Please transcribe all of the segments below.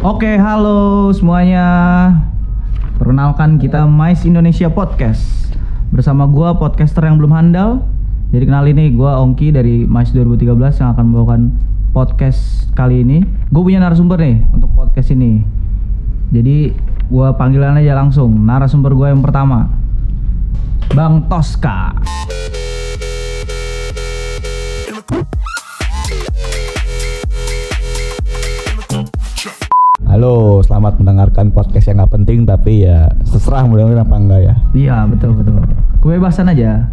Oke, halo semuanya. Perkenalkan kita Mais Indonesia Podcast. Bersama gua podcaster yang belum handal. Jadi kenal ini gua Ongki dari Mais 2013 yang akan membawakan podcast kali ini. Gue punya narasumber nih untuk podcast ini. Jadi gua panggilan aja langsung. Narasumber gua yang pertama. Bang Tosca. Halo, selamat mendengarkan podcast yang nggak penting tapi ya terserah mudah-mudahan apa enggak ya. Iya betul betul. Kebebasan aja.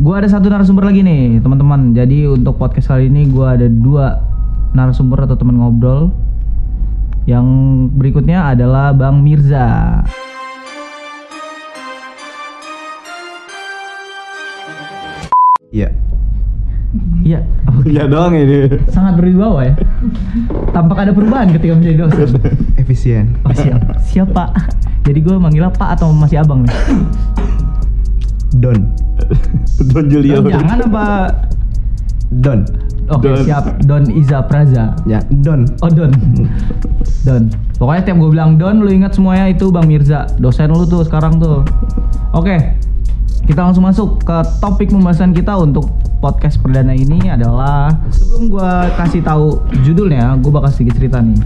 Gua ada satu narasumber lagi nih teman-teman. Jadi untuk podcast kali ini gua ada dua narasumber atau teman ngobrol. Yang berikutnya adalah Bang Mirza. Iya. Iya. Iya doang ini. Sangat berwibawa ya. Tampak ada perubahan ketika menjadi dosen. Efisien. Oh, siap. Siapa? Jadi gue manggilnya Pak atau masih Abang nih? Don. Don Julio. Oh, jangan apa? Don. Oke Don. siap. Don Iza Praza. Ya, Don. Oh Don Don Pokoknya tiap gue bilang Don Lu ingat semuanya itu Bang Mirza Dosen lu tuh sekarang tuh Oke Kita langsung masuk ke topik pembahasan kita Untuk podcast perdana ini adalah Sebelum gue kasih tahu judulnya Gue bakal sedikit cerita nih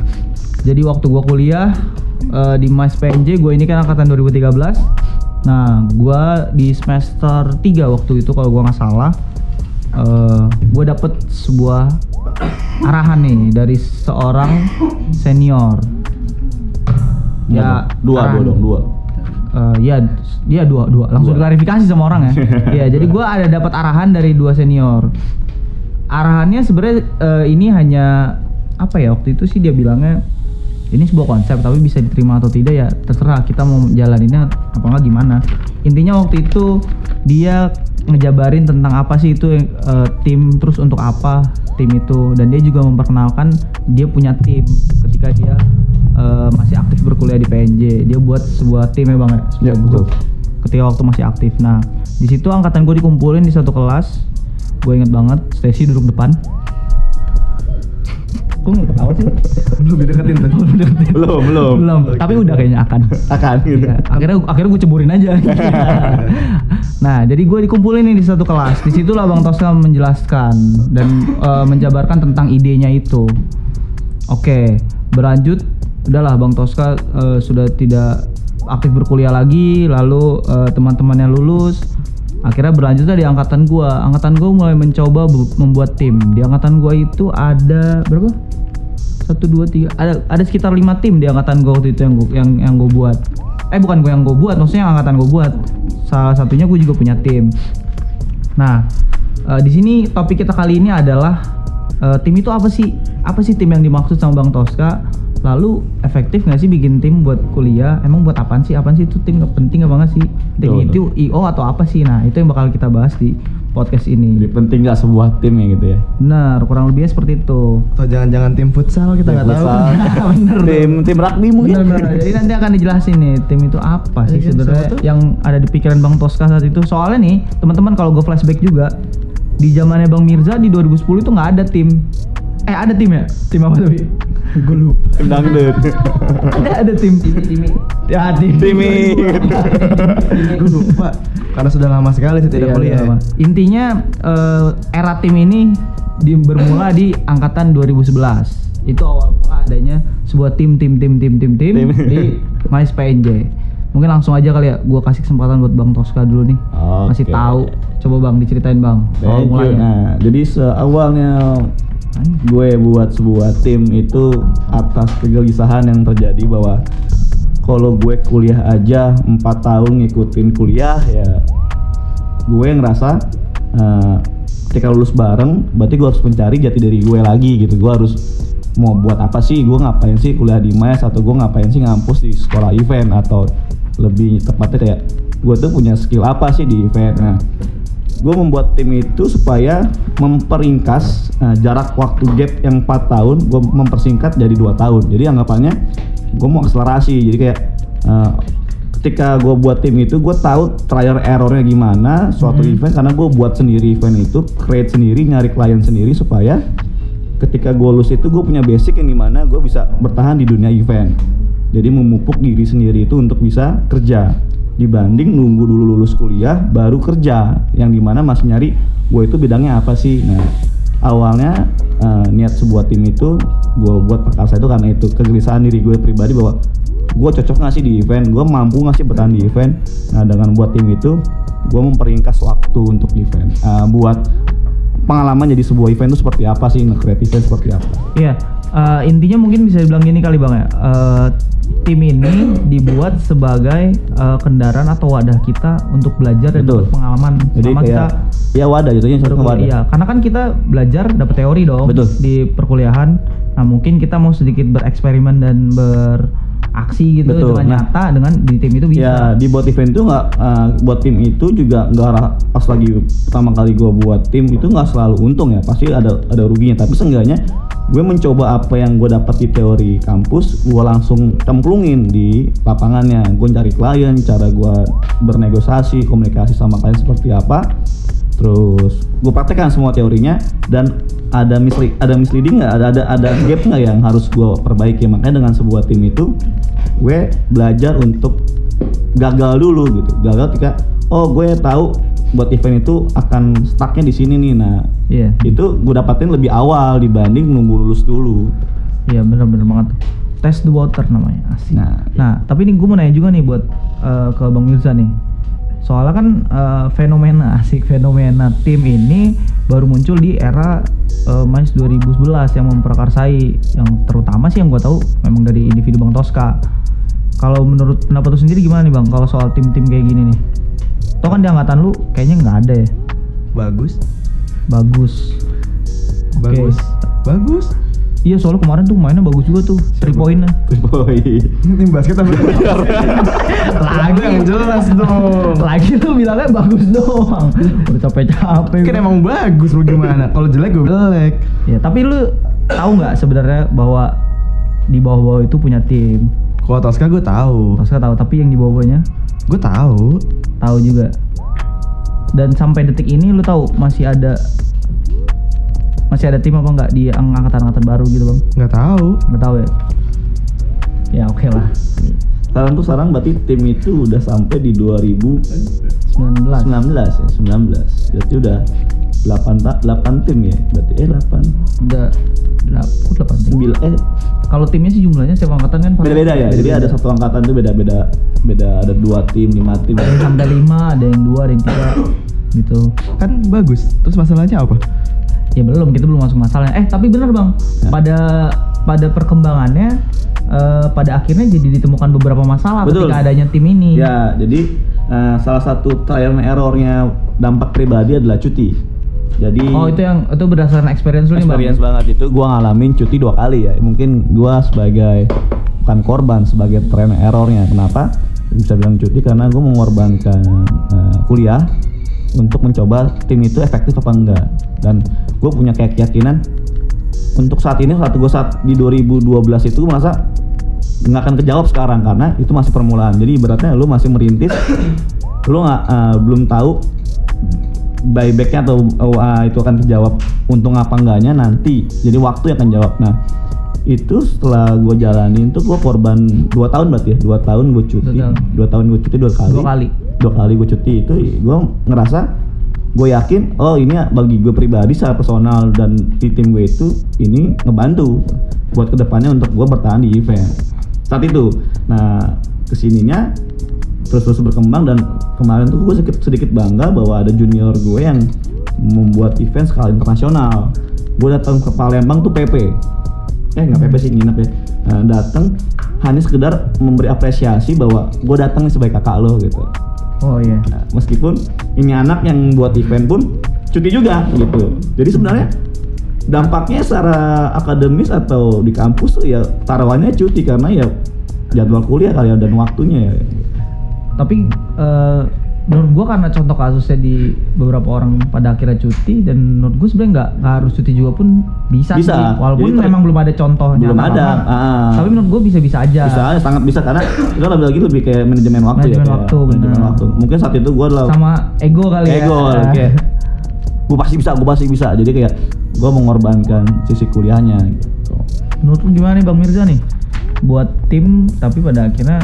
Jadi waktu gue kuliah eh, Di MAS PNJ Gue ini kan angkatan 2013 Nah gue di semester 3 waktu itu Kalau gue nggak salah eh gue dapet sebuah arahan nih dari seorang senior. Ya dua, dua arahan- dong, dua. Eh, ya, dia dua dua. Langsung Dua. klarifikasi sama orang ya. ya, jadi gue ada dapat arahan dari dua senior. Arahannya sebenarnya eh, ini hanya apa ya waktu itu sih dia bilangnya ini sebuah konsep tapi bisa diterima atau tidak ya terserah kita mau jalaninnya apa enggak gimana. Intinya waktu itu dia ngejabarin tentang apa sih itu eh, tim terus untuk apa tim itu dan dia juga memperkenalkan dia punya tim ketika dia eh, masih aktif berkuliah di PNJ dia buat sebuah tim ya bang ya Ya, betul. ketika waktu masih aktif nah di situ angkatan gue dikumpulin di satu kelas gue inget banget Stacy duduk depan Kok nggak ketawa sih? Belum dideketin tuh. Belum deketin. Belum, belum. Belum, tapi udah kayaknya akan. Akan gitu. Iya, akhirnya akhirnya gue ceburin aja. nah, jadi gue dikumpulin nih di satu kelas. Di situlah Bang Tosca menjelaskan dan eh, menjabarkan tentang idenya itu. Oke, berlanjut. Udahlah Bang Tosca eh, sudah tidak aktif berkuliah lagi, lalu eh, teman-temannya lulus. Akhirnya berlanjutlah di angkatan gua. Angkatan gua mulai mencoba bu- membuat tim. Di angkatan gua itu ada berapa? satu dua tiga ada ada sekitar lima tim di angkatan gue waktu itu yang gua, yang yang gue buat eh bukan gue yang gue buat maksudnya yang angkatan gue buat salah satunya gue juga punya tim nah eh, di sini topik kita kali ini adalah eh, tim itu apa sih apa sih tim yang dimaksud sama bang Tosca lalu efektif nggak sih bikin tim buat kuliah emang buat apaan sih apaan sih itu tim nggak penting apa nggak sih tim Betul, itu io atau apa sih nah itu yang bakal kita bahas di podcast ini Jadi penting nggak sebuah tim ya gitu ya. benar kurang lebihnya seperti itu Atau jangan-jangan tim futsal kita nggak tahu. Futsal. Bener dong. tim tim rugby mungkin. Benar-benar. Jadi nanti akan dijelasin nih tim itu apa sih kan, sebenarnya yang ada di pikiran Bang Tosca saat itu. Soalnya nih teman-teman kalau gue flashback juga di zamannya Bang Mirza di 2010 itu nggak ada tim. Eh ada tim ya? Tim apa tapi? gue lupa. Tim dangdut. ada ada tim. Tim tim. Ya tim. Timi. Gue lupa. Karena sudah lama sekali saya tidak Iya, kuliah. iya, Mas. Intinya eh, era tim ini di, bermula di angkatan 2011. Itu awal mula adanya sebuah tim tim tim tim tim tim Tim. di Mais PNJ. Mungkin langsung aja kali ya, gua kasih kesempatan buat Bang Tosca dulu nih. Masih Oke. tahu. Coba Bang diceritain Bang. awal Thank you. mulanya. Nah, jadi seawalnya gue buat sebuah tim itu atas kegelisahan yang terjadi bahwa kalau gue kuliah aja empat tahun ngikutin kuliah ya gue ngerasa eh, ketika lulus bareng berarti gue harus mencari jati diri gue lagi gitu. Gue harus mau buat apa sih? Gue ngapain sih kuliah di mes atau gue ngapain sih ngampus di sekolah event? Atau lebih tepatnya kayak gue tuh punya skill apa sih di event? Nah gue membuat tim itu supaya memperingkas eh, jarak waktu gap yang 4 tahun gue mempersingkat jadi dua tahun. Jadi anggapannya gue mau akselerasi. Jadi kayak eh, ketika gue buat tim itu gue tahu trial errornya gimana suatu Mhm. event karena gue buat sendiri event itu create sendiri nyari klien sendiri supaya ketika gue lulus itu gue punya basic yang di mana gue bisa bertahan di dunia event. Jadi memupuk diri sendiri itu untuk bisa kerja dibanding nunggu dulu lulus kuliah baru kerja. Yang di mana masih nyari gue itu bidangnya apa sih? Nah awalnya eh, niat sebuah tim itu gue buat perkasa itu karena itu kegelisahan diri gue pribadi bahwa gue cocok nggak sih di event gue mampu nggak sih bertahan di event. Nah dengan buat tim itu gue memperingkas waktu untuk event. Eh, buat pengalaman jadi sebuah event itu seperti apa sih nge-create event seperti apa? Iya, eh, intinya mungkin bisa dibilang gini kali bang ya. Eh, tim ini dibuat sebagai eh, kendaraan atau wadah kita untuk belajar dan Betul. dapat pengalaman. jadi Selama kayak ya wadah contoh ke wadah Iya, karena kan kita belajar dapat teori dong Betul. di perkuliahan. Nah mungkin kita mau sedikit bereksperimen dan beraksi gitu Betul. dengan Nah, nyata dengan di tim itu bisa. Ya di buat event itu nggak eh, buat tim itu juga nggak pas lagi pertama kali gue buat tim itu nggak selalu untung ya pasti ada ada ruginya tapi seenggaknya gue mencoba apa yang gue dapat di teori kampus gue langsung cemplungin di lapangannya gue cari klien cara gue bernegosiasi komunikasi sama klien seperti apa terus gue praktekkan semua teorinya dan ada mislead ada misleading nggak? Ada ada ada gap nggak yang harus gue perbaiki? Makanya dengan sebuah tim itu gue belajar untuk gagal dulu gitu. Gagal ketika oh gue tahu buat event itu akan stucknya di sini nih. Nah Iya, itu gue dapatin lebih awal dibanding nunggu lulus dulu. Iya bener-bener banget. Test the water namanya, asik. nah. Nah, tapi ini gue mau nanya juga nih buat eh, ke Bang Mirza nih. Soalnya kan eh, fenomena asik fenomena tim ini baru muncul di era eh, MICE 2011 yang memprakarsai yang terutama sih yang gue tahu memang dari individu Bang Tosca. Kalau menurut pendapat lu sendiri gimana nih Bang kalau soal tim-tim kayak gini nih? Toh kan di angkatan lu kayaknya nggak ada ya. Bagus. Bagus. Bagus. Bagus. Iya soalnya kemarin tuh mainnya bagus juga tuh, three pointnya. boy Tim basket apa? Lagi yang jelas dong. Lagi lu bilangnya bagus doang. Udah capek-capek. Kan emang bagus lu gimana? Kalau jelek gue jelek. Ya, tapi lu tahu nggak sebenarnya bahwa di bawah-bawah itu punya tim. Kalau Tosca gue tahu. Tosca tahu, tapi yang di bawah-bawahnya Gue tahu. tahu juga. Dan sampai detik ini lu tahu masih ada masih ada tim apa nggak di ang- angkatan-angkatan baru gitu, Bang? Nggak tahu. Nggak tahu ya? Ya, oke lah. sekarang tuh sekarang berarti tim itu udah sampai di 2019 19. ya 19 berarti udah 8 ta 8 tim ya berarti eh 8 Udah berapa? Kok delapan tim? 9 eh Kalau timnya sih jumlahnya setiap angkatan kan beda-beda ya jadi ada satu angkatan tuh beda-beda beda ada dua tim lima tim ada yang sampai lima ada yang dua ada yang tiga gitu Kan bagus. Terus masalahnya apa? Ya belum kita belum masuk masalahnya eh tapi bener bang Ya. pada pada perkembangannya eh, pada akhirnya jadi ditemukan beberapa masalah Betul. ketika adanya tim ini Ya, jadi eh, salah satu trial and errornya dampak pribadi adalah cuti. Jadi oh itu yang itu berdasarkan experience lu nih bang experience banget itu gua ngalamin cuti dua kali ya. Mungkin gua sebagai bukan korban sebagai trial and errornya. Kenapa? Bisa bilang cuti karena gua mengorbankan eh, kuliah untuk mencoba tim itu efektif apa enggak. Dan gue punya kayak keyakinan untuk saat ini saat gue saat di 2012 itu merasa nggak akan kejawab sekarang karena itu masih permulaan. Jadi ibaratnya lu masih merintis lu nggak eh, belum tahu buybacknya atau ah, itu akan terjawab untung apa enggaknya nanti. Jadi waktu yang akan jawab. Nah itu setelah gue jalanin tuh gue korban dua tahun berarti ya. Dua tahun gue cuti. Dua tahun. dua tahun gue cuti dua kali Dua kali. dua kali gue cuti itu gue ngerasa gue yakin oh ini bagi gue pribadi secara personal dan di tim gue itu ini ngebantu buat ke depannya untuk gue bertahan di event. Saat itu. Nah ke sininya terus terus berkembang dan kemarin tuh gue sedikit sedikit bangga bahwa ada junior gue yang membuat event skala internasional. Gue datang ke Palembang tuh PP eh nggak PP sih nginep ya. Nah, datang hanya sekedar memberi apresiasi bahwa gue datang sebagai kakak lo gitu oh iya Nah, meskipun ini anak yang buat event pun cuti juga gitu. Jadi sebenarnya dampaknya secara akademis atau di kampus ya taruhannya cuti karena ya jadwal kuliah kali ya dan waktunya ya. tapi eh, menurut gua karena contoh kasusnya di beberapa orang pada akhirnya cuti dan menurut gua sebenarnya nggak harus cuti juga pun bisa, Bisa. sih walaupun Jadi memang belum ada contohnya Belum ada, banget. ah. tapi menurut gua bisa bisa aja Bisa sangat bisa karena itu lebih lagi lebih kayak manajemen waktu Manajemen ya. waktu, manajemen bener. waktu. Mungkin saat itu gue adalah sama ego kali ego ya kayak gue pasti bisa gue pasti bisa jadi kayak gue mengorbankan sisi kuliahnya gitu Menurut lu gimana nih Bang Mirza nih? Buat tim tapi pada akhirnya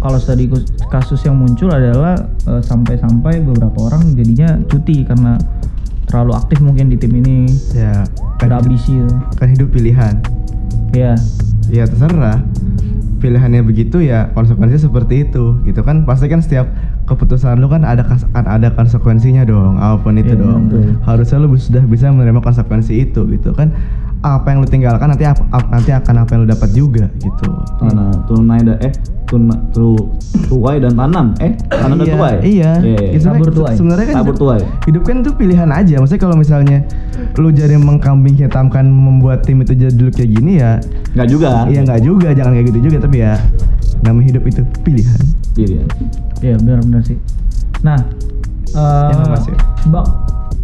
kalau tadi kasus yang muncul adalah eh, sampai-sampai beberapa orang jadinya cuti karena terlalu aktif mungkin di tim ini Ya, kan hidup, berambisi gitu. kan hidup pilihan. Ya, Ya terserah. Pilihannya begitu ya konsekuensinya seperti itu gitu kan pasti kan setiap keputusan lu kan ada kan ada konsekuensinya dong apa pun itu Iya, dong betul. harusnya lu sudah bisa menerima konsekuensi itu gitu kan apa yang lu tinggalkan nanti ap- ap- nanti akan apa yang lu dapat juga gitu Tanah tunai da eh tuna, tu, tuai dan tanam eh tanam dan iya, tuai iya. Iya. Gitu, Tabur se- tuai. sebenarnya kan Tabur hidup- tuai. hidup kan itu pilihan aja maksudnya kalau misalnya lu jadi mengkambing hitamkan membuat tim itu jadi dulu kayak gini ya nggak juga Iya nggak juga, jangan kayak gitu juga tapi ya nama hidup itu pilihan. pilihan Iya benar-benar sih. Nah, eh Mas, ya. Bang,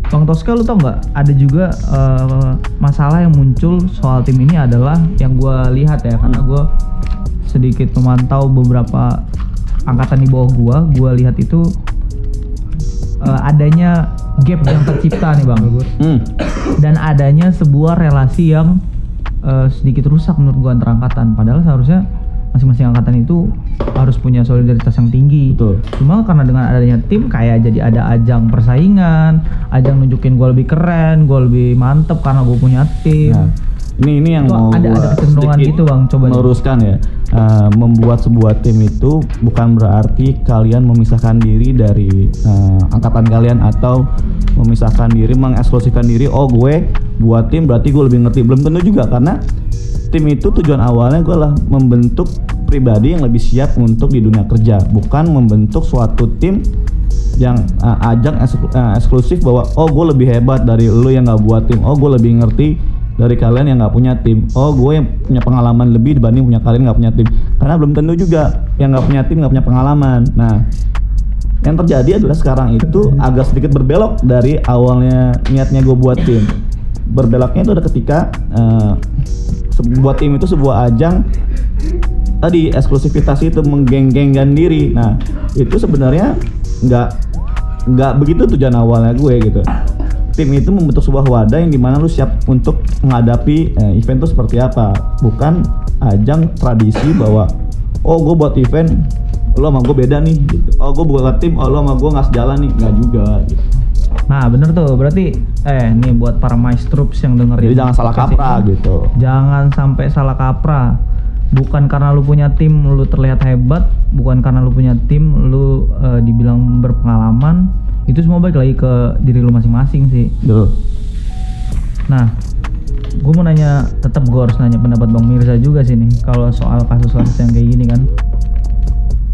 Bang Tosca lu tau nggak? Ada juga eh, masalah yang muncul soal tim ini adalah yang gue lihat ya, karena gue sedikit memantau beberapa angkatan di bawah gua, gua lihat itu eh, adanya gap yang tercipta nih bang, hmm. dan adanya sebuah relasi yang eh, sedikit rusak menurut gua antar angkatan. Padahal seharusnya masing-masing angkatan itu harus punya solidaritas yang tinggi. Betul. Cuma karena dengan adanya tim kayak jadi ada ajang persaingan, ajang nunjukin gue lebih keren, gue lebih mantep karena gue punya tim. Nah, ini ini yang mau ada- ada kecenderungan gitu, Bang. Coba meluruskan ya. Eh, membuat sebuah tim itu bukan berarti kalian memisahkan diri dari eh, angkatan kalian atau memisahkan diri, mengeksklusifkan diri. Oh gue buat tim berarti gue lebih ngerti. Belum tentu juga karena tim itu tujuan awalnya gue lah membentuk pribadi yang lebih siap untuk di dunia kerja, bukan membentuk suatu tim yang uh, ajang eksklu- uh, eksklusif bahwa oh gue lebih hebat dari lu yang nggak buat tim, oh gue lebih ngerti dari kalian yang nggak punya tim, oh gue yang punya pengalaman lebih dibanding punya kalian nggak punya tim, karena belum tentu juga yang nggak punya tim nggak punya pengalaman. Nah, yang terjadi adalah sekarang itu agak sedikit berbelok dari awalnya niatnya gue buat tim. Berbeloknya itu ada ketika eh, sebuah tim itu sebuah ajang tadi eksklusivitas itu menggenggengkan diri. Nah, itu sebenarnya nggak nggak begitu tujuan awalnya gue gitu. Tim itu membentuk sebuah wadah yang di mana lu siap untuk menghadapi eh, event itu seperti apa, bukan ajang tradisi bahwa oh gue buat event lo sama gue beda nih gitu. Oh gue buat tim, oh lo sama gue nggak sejalan nih, nggak juga gitu. Nah bener tuh, berarti eh nih buat para maestroops yang dengerin. Jadi jangan salah kaprah gitu. Jangan sampai salah kaprah. Bukan karena lu punya tim lu terlihat hebat, bukan karena lu punya tim lu eh, dibilang berpengalaman. Itu semua balik lagi ke diri lu masing-masing sih. Betul. Nah, gue mau nanya, tetap gue harus nanya pendapat Bang Mirza juga sih nih, kalau soal kasus-kasus yang kayak gini kan.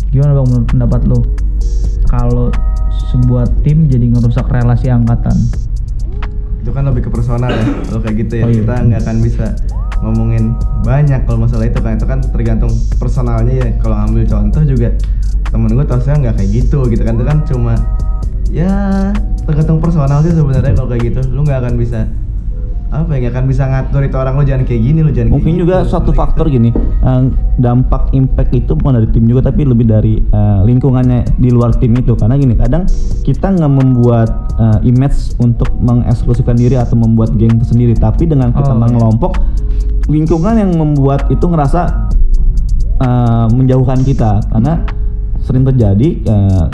Gimana Bang menurut pendapat lo? Kalau sebuah tim jadi ngerusak relasi angkatan. Itu kan lebih ke personal ya. Kalau kayak gitu ya Oh, iya. kita nggak akan bisa ngomongin banyak kalau masalah itu kan itu kan tergantung personalnya ya. Kalau ambil contoh juga temen gue tosnya nggak kayak gitu gitu kan itu kan cuma ya tergantung personal sih sebenarnya kalau kayak gitu lu nggak akan bisa apa ya nggak akan bisa ngatur itu orang lu jangan kayak gini lu jangan Mungkin kayak juga gitu. suatu faktor gitu. gini, eh, dampak impact itu bukan dari tim juga tapi lebih dari eh, lingkungannya di luar tim itu. Karena gini, kadang kita nggak membuat eh, image untuk mengeksklusifkan diri atau membuat geng tersendiri, tapi dengan kita Oh, iya. mengelompok, lingkungan yang membuat itu ngerasa eh, menjauhkan kita. Karena sering terjadi eh,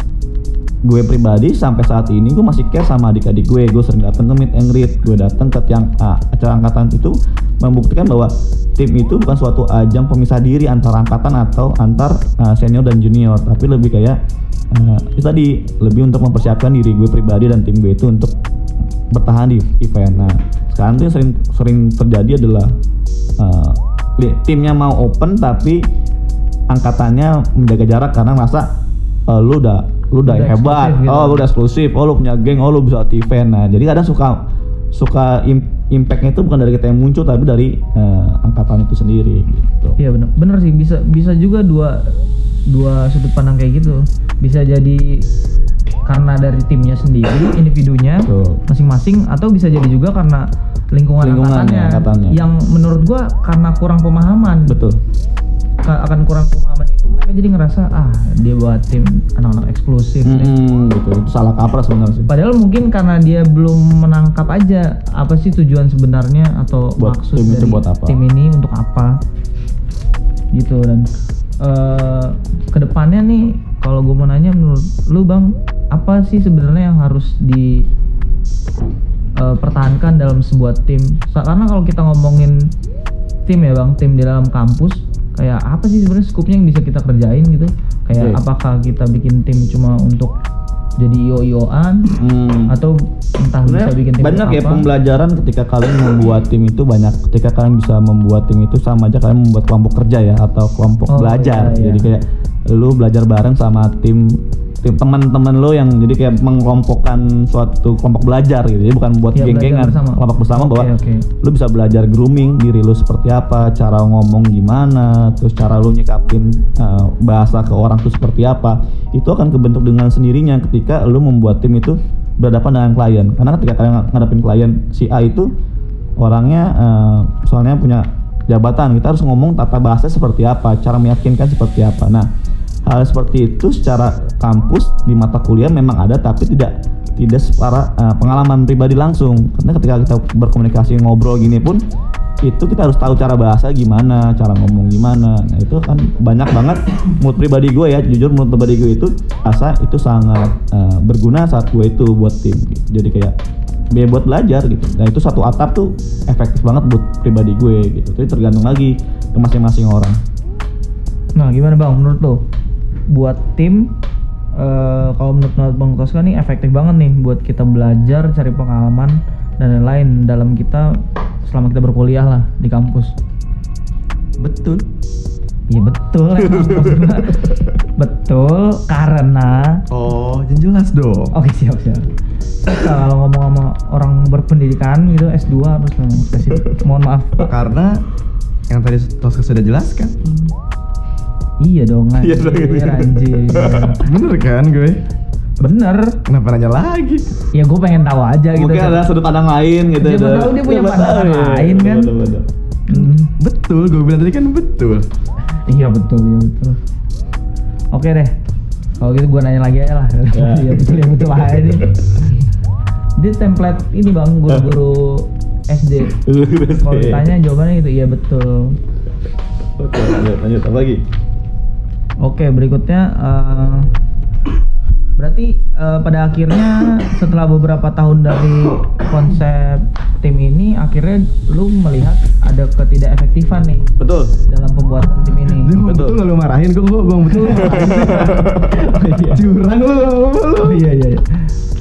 gue pribadi sampai saat ini gue masih care sama adik-adik gue. Gue sering datang ke meet and greet gue datang ke tiang ah, acara angkatan itu membuktikan bahwa tim itu bukan suatu ajang pemisah diri antar angkatan atau antar ah, senior dan junior tapi lebih kayak ah, itu tadi lebih untuk mempersiapkan diri gue pribadi dan tim gue itu untuk bertahan di event. Nah sekarang tuh yang sering sering terjadi adalah ah, li- timnya mau open tapi angkatannya menjaga jarak karena merasa eh, lu udah lu udah, Udah hebat, gitu. oh lu udah eksklusif, oh lu punya geng, oh lu bisa event. Nah jadi kadang suka suka im- impactnya itu bukan dari kita yang muncul tapi dari eh, angkatan itu sendiri gitu. Iya bener, bener sih bisa bisa juga dua dua sudut pandang kayak gitu. Bisa jadi karena dari timnya sendiri, individunya masing-masing, atau bisa jadi juga karena lingkungan Lingkungannya, angkatannya, angkatannya. yang menurut gua karena kurang pemahaman. Betul. Ka- akan kurang pemahaman itu mereka jadi ngerasa ah dia buat tim anak-anak eksklusif deh. Hmm, gitu. Itu salah kaprah sebenarnya sih. Padahal mungkin karena dia belum menangkap aja apa sih tujuan sebenarnya atau Buat maksud tim itu dari buat apa. tim ini untuk apa gitu dan eh ke depannya nih kalau gue mau nanya menurut lu bang apa sih sebenarnya yang harus di eh, pertahankan dalam sebuah tim karena kalau kita ngomongin tim ya bang tim di dalam kampus kayak apa sih sebenarnya skupnya yang bisa kita kerjain gitu kayak Oke. apakah kita bikin tim cuma untuk jadi io-ioan Hmm. atau entah bisa Sebenarnya bikin tim banyak ya apa. pembelajaran ketika kalian membuat tim itu banyak ketika kalian bisa membuat tim itu sama aja kalian membuat kelompok kerja ya atau kelompok Oh, belajar iya, iya. jadi kayak lu belajar bareng sama tim teman-teman lo yang jadi kayak mengelompokkan suatu kelompok belajar gitu jadi bukan buat Iya, geng-gengan bersama. kelompok bersama Oke, bahwa oke. lu bisa belajar grooming diri lu seperti apa cara ngomong gimana terus cara lu nyikapin uh, bahasa ke orang tuh seperti apa itu akan kebentuk dengan sendirinya ketika lu membuat tim itu berhadapan dengan klien karena ketika kalian ngadepin klien si A itu orangnya uh, soalnya punya jabatan kita harus ngomong tata bahasa seperti apa cara meyakinkan seperti apa nah hal seperti itu secara kampus di mata kuliah memang ada tapi tidak tidak secara uh, pengalaman pribadi langsung. Karena ketika kita berkomunikasi ngobrol gini pun itu kita harus tahu cara bahasa gimana cara ngomong gimana. Nah itu kan banyak banget menurut pribadi gue ya. Jujur menurut pribadi gue itu asa itu sangat uh, berguna saat gue itu buat tim. Jadi kayak biaya buat belajar gitu. Nah itu satu atap tuh efektif banget buat pribadi gue gitu. Tapi tergantung lagi ke masing-masing orang. Nah, gimana Bang? Menurut lo? Buat tim eh kalau menurut Bang Tosca nih efektif banget nih buat kita belajar, cari pengalaman dan lain-lain dalam kita selama kita berkuliah lah di kampus. betul Iya betul emang betul karena oh jelas dong Oke siap siap. Kalau ngomong sama orang berpendidikan gitu S2 harus spesifik. Mohon maaf Pak. karena yang tadi Tosca sudah jelaskan Iya dong Iya anjir, dong. anjir. bener kan gue Bener. kenapa nanya lagi Ya gue pengen tahu aja gitu. mungkin ada sudut pandang lain gitu Siapa tahu dia punya pandangan tahu, ya. lain kan. Betul, betul. Hmm. betul gue bilang tadi kan betul Iya betul, iya betul. Oke deh. Kalau gitu gue nanya lagi aja lah. Ya. Iya betul, iya betul aja nih. Di template ini bang, guru-guru SD. Kalau ditanya jawabannya gitu, iya betul. Oke, lanjut, lanjut apa lagi? Oke, berikutnya eh, berarti eh, pada akhirnya setelah beberapa tahun dari konsep tim ini, akhirnya lu melihat ada ketidakefektifan nih Betul. dalam pembuatan tim ini. Dia Betul. betul nggak lu marahin kok gue bang betul iya. curang lu lu Oh iya iya. iya.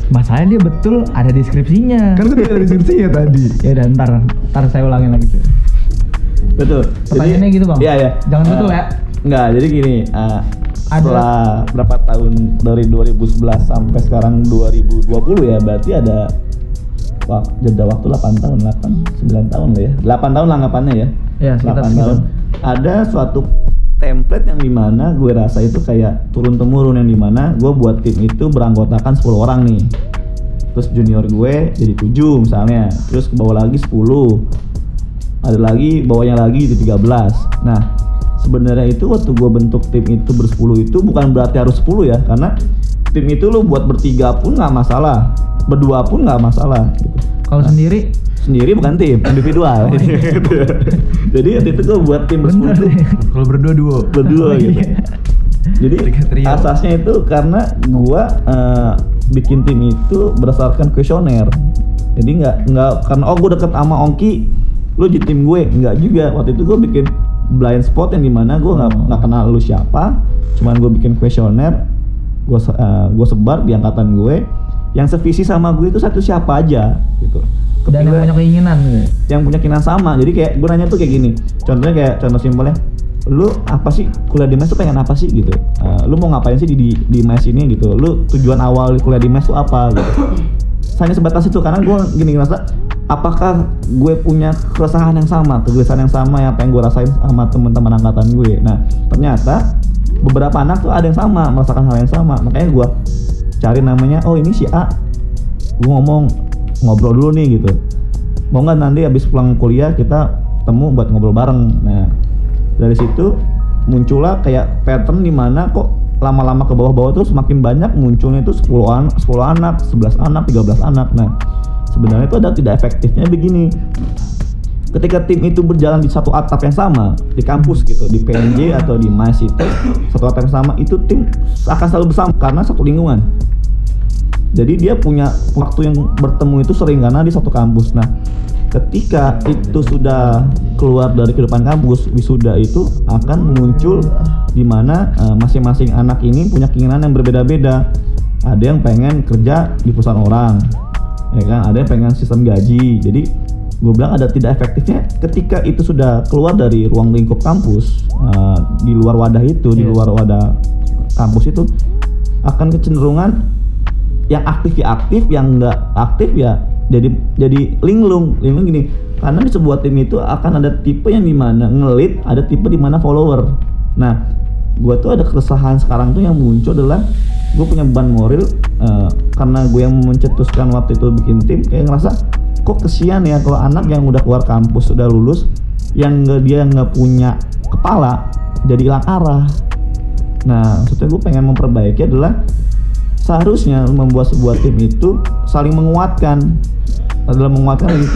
Masalahnya dia betul ada deskripsinya. kan gue tidak ada deskripsinya tadi Ya udah ntar ntar saya ulangin lagi tuh. Betul. Pertanyaannya gitu, Bang? Iya, iya. Jangan Eh, betul ya. Enggak, jadi gini, Ada- setelah berapa tahun dari 2011 sampai sekarang 2020 ya, berarti ada wah, jeda waktu 8 tahun, 8 9 tahun lah ya. 8 tahun lah anggapannya ya. Ya, sekitar 8 segitu. tahun. Ada suatu template yang di mana gue rasa itu kayak turun temurun yang di mana gue buat tim itu beranggotakan 10 orang nih terus junior gue jadi 7 misalnya terus ke bawah lagi 10 ada lagi bawahnya lagi jadi 13 nah sebenarnya itu waktu gue bentuk tim itu bersepuluh itu bukan berarti harus 10 ya karena tim itu lu buat bertiga pun nggak masalah berdua pun nggak masalah gitu. Kalau sendiri sendiri bukan tim individual jadi waktu itu gue buat tim bersepuluh kalau berdua duo berdua Oh, gitu. iya. Jadi Tiga trio. asasnya itu karena gua eh, bikin tim itu berdasarkan kuesioner. Jadi nggak nggak karena oh gue deket sama Ongki, lu jadi tim gue nggak juga. Waktu itu gue bikin blind spot yang di mana gue nggak nggak kenal lu siapa, cuman gue bikin kuesioner, gue gue sebar di angkatan gue, yang sevisi sama gue itu satu siapa aja gitu. Dan yang Kepilih- punya keinginan gitu. yang punya keinginan sama. Jadi kayak gue nanya tuh kayak gini contohnya kayak contoh simpelnya lu apa sih? Kuliah di mes tuh pengen apa sih? gitu. Eh, lu mau ngapain sih di, di di mes ini? gitu. Lu tujuan awal kuliah di mes tuh apa? gitu hanya sebatas itu karena gue gini ngerasa apakah gue punya keresahan yang sama kegelisahan yang sama ya apa yang gue rasain sama teman-teman angkatan gue. Nah ternyata beberapa anak tuh ada yang sama merasakan hal yang sama. Makanya gue cari namanya oh ini si A. Gue ngomong ngobrol dulu nih gitu. Mau nggak nanti habis pulang kuliah kita temu buat ngobrol bareng. Nah dari situ muncullah kayak pattern di mana kok lama-lama ke bawah-bawah terus semakin banyak munculnya itu 10 anak, 10 anak, 11 anak, 13 anak. Nah, sebenarnya itu ada tidak efektifnya begini. Ketika tim itu berjalan di satu atap yang sama di kampus gitu, di PNJ atau di MAS itu satu atap yang sama, itu tim akan selalu bersama karena satu lingkungan. Jadi dia punya waktu yang bertemu itu sering karena di satu kampus. Nah, ketika itu sudah keluar dari kehidupan kampus, wisuda itu akan muncul di mana eh, masing-masing anak ini punya keinginan yang berbeda-beda. Ada yang pengen kerja di perusahaan orang, ya kan? Ada yang pengen sistem gaji. Jadi gue bilang ada tidak efektifnya ketika itu sudah keluar dari ruang lingkup kampus eh, di luar wadah itu, di Iya. luar wadah kampus itu akan kecenderungan yang aktif ya aktif, yang enggak aktif ya jadi jadi linglung. Linglung gini, karena di sebuah tim itu akan ada tipe yang di mana ngelit, ada tipe di mana follower. Nah, gua tuh ada keresahan sekarang tuh yang muncul adalah gue punya beban moral eh, karena gue yang mencetuskan waktu itu bikin tim kayak ngerasa kok kesian ya kalau anak yang udah keluar kampus sudah lulus yang nggak dia nggak punya kepala jadi hilang arah Nah, maksudnya gue pengen memperbaiki adalah seharusnya membuat sebuah tim itu saling menguatkan. Adalah menguatkan lagi.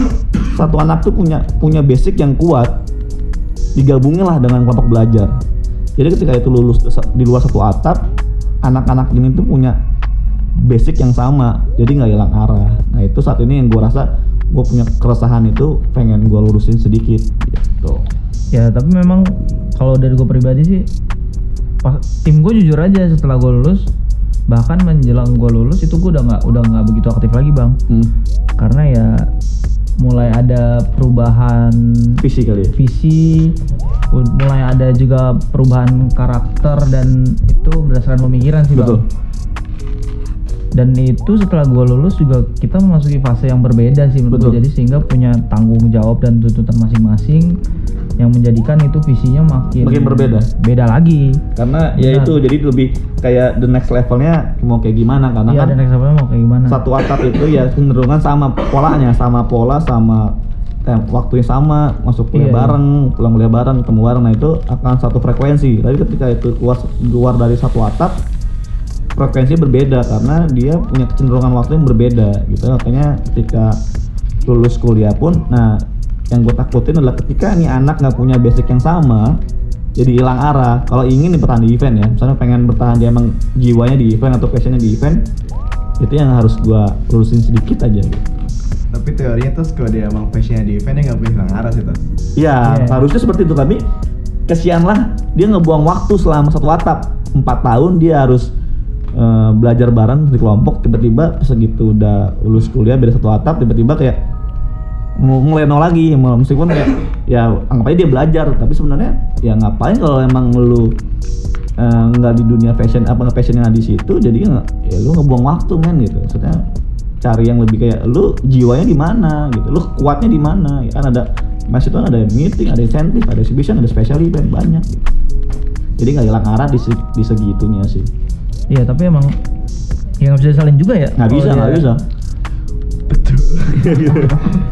satu anak tuh punya punya basic yang kuat digabungin lah dengan kelompok belajar. Jadi ketika itu lulus di luar satu atap anak-anak ini tuh punya basic yang sama jadi nggak hilang arah. Nah itu saat ini yang gue rasa gue punya keresahan itu pengen gue lurusin sedikit gitu. Ya tapi memang kalau dari gue pribadi sih tim gue jujur aja setelah gue lulus bahkan menjelang gue lulus itu gue udah nggak udah nggak begitu aktif lagi bang. Hmm. karena ya mulai ada perubahan visi kali ya? visi mulai ada juga perubahan karakter dan itu berdasarkan pemikiran sih betul. Bang dan itu setelah gue lulus juga kita memasuki fase yang berbeda sih menurut gue. jadi sehingga punya tanggung jawab dan tuntutan masing-masing yang menjadikan itu visinya makin Makin berbeda. beda lagi karena ya Benar. itu jadi lebih kayak the next levelnya mau kayak gimana karena Iya kan dan next levelnya mau kayak gimana satu atap itu ya cenderungan sama polanya sama pola sama tem- waktunya sama masuk kuliah Iya, iya. bareng pulang kuliah bareng ketemu bareng nah itu akan satu frekuensi tapi ketika itu keluar keluar dari satu atap frekuensi berbeda karena dia punya kecenderungan waktu yang berbeda gitu makanya ketika lulus kuliah pun nah yang gue takutin adalah ketika nih anak nggak punya basic yang sama jadi hilang arah kalau ingin nih bertahan di event ya misalnya pengen bertahan dia emang jiwanya di event atau passionnya di event itu yang harus gua lurusin sedikit aja gitu. Tapi teorinya tuh kalau dia emang passionnya di event dia nggak boleh hilang arah sih tuh. Ya Iya. harusnya seperti itu tapi kesian lah dia ngebuang waktu selama satu atap empat tahun dia harus eh, belajar bareng di kelompok tiba-tiba segitu udah lulus kuliah beda satu atap tiba-tiba kayak mulai nol lagi mau- meskipun kayak ya anggap aja dia belajar. Tapi sebenarnya ya ngapain kalau emang lu eh, nggak di dunia fashion apa nggak passion yang ada di situ jadi ya lu ngebuang waktu men gitu. Maksudnya cari yang lebih kayak lu jiwanya di mana gitu. Lu kuatnya di mana ya kan ada mas itu kan ada meeting ada insentif ada exhibition ada special event banyak gitu. Jadi nggak hilang arah di, se- di segitunya sih. Iya tapi emang ya nggak bisa disalin juga ya nggak bisa nggak bisa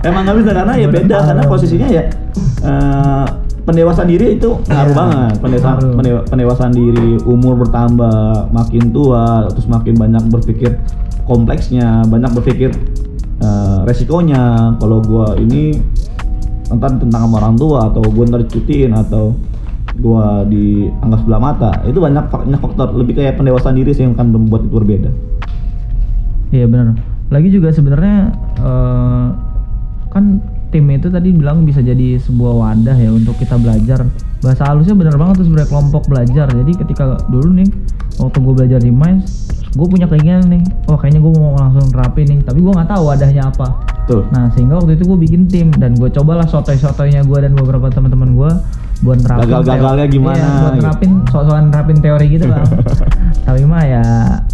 emang nggak bisa karena ya beda karena posisinya ya eh, pendewasaan diri itu ngaruh Iya, banget. Pendewasaan pendewa- pendewasaan diri umur bertambah makin tua terus makin banyak berpikir kompleksnya banyak berpikir eh, resikonya. Kalau gua ini entar tentang sama orang tua atau gua ntar dicutiin atau gua dianggap sebelah mata itu banyak banyak faktor. Lebih kayak pendewasaan diri sih yang akan membuat itu berbeda. Iya benar. Lagi juga sebenarnya eh, kan tim itu tadi bilang bisa jadi sebuah wadah ya untuk kita belajar. Bahasa halusnya benar banget tuh sebenarnya kelompok belajar. Jadi ketika dulu nih waktu gue belajar di MICE, gue punya keinginan nih, oh kayaknya gue mau langsung terapin nih. Tapi gue nggak tahu wadahnya apa. tuh Nah sehingga waktu itu gue bikin tim dan gue cobalah sotoy-sotoynya gue dan beberapa teman-teman gue buat nerapin Gagal-gagalnya gimana, iya, buat gitu. nerapin soal-soal nerapin teori gitu bang tapi mah ya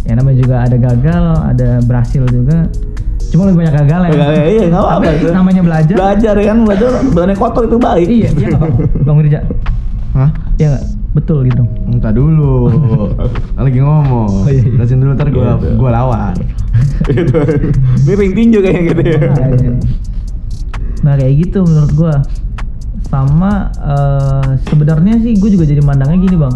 ya namanya juga ada gagal ada berhasil juga cuma lebih banyak gagal ya Gagal, iya, nggak apa-apa Tapi itu. namanya belajar belajar ya kan belajar badannya kotor itu baik iya iya nggak bang bang Wirja Hah? iya nggak betul gitu Entah dulu. Lagi ngomong. Oh, iya, iya. Dulu ntar gua Iya, iya. gua lawan. gitu ini ring tinju kayak gitu ya Nah, iya. nah kayak gitu menurut gua sama eh, sebenarnya sih gue juga jadi mandangnya gini bang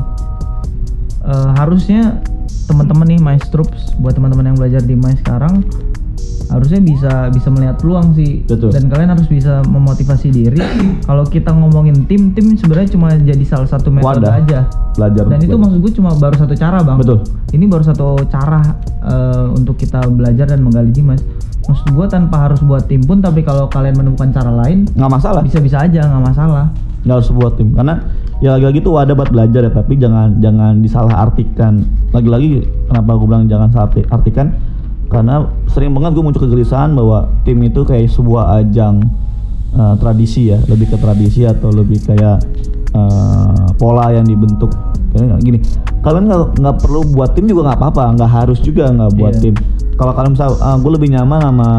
Eh, harusnya teman-teman nih mais troops buat teman-teman yang belajar di mais sekarang harusnya bisa bisa melihat peluang sih Betul. dan kalian harus bisa memotivasi diri kalau kita ngomongin tim tim sebenarnya cuma jadi salah satu metode Wadah. aja belajar dan itu maksud gue cuma baru satu cara bang Betul. ini baru satu cara eh, untuk kita belajar dan menggali mas maksud gue tanpa harus buat tim pun tapi kalau kalian menemukan cara lain nggak masalah. bisa-bisa aja nggak masalah. Nggak harus buat tim karena ya lagi-lagi itu wadah buat belajar ya tapi jangan jangan disalah artikan lagi-lagi kenapa gue bilang jangan salah arti- artikan? Karena sering banget gue muncul kegelisahan bahwa tim itu kayak sebuah ajang eh, tradisi ya lebih ke tradisi atau lebih kayak eh, pola yang dibentuk. Gini kalian nggak nggak perlu buat tim juga nggak apa-apa nggak harus juga nggak buat Iya. tim kalau kalian misal ah, gue lebih nyaman sama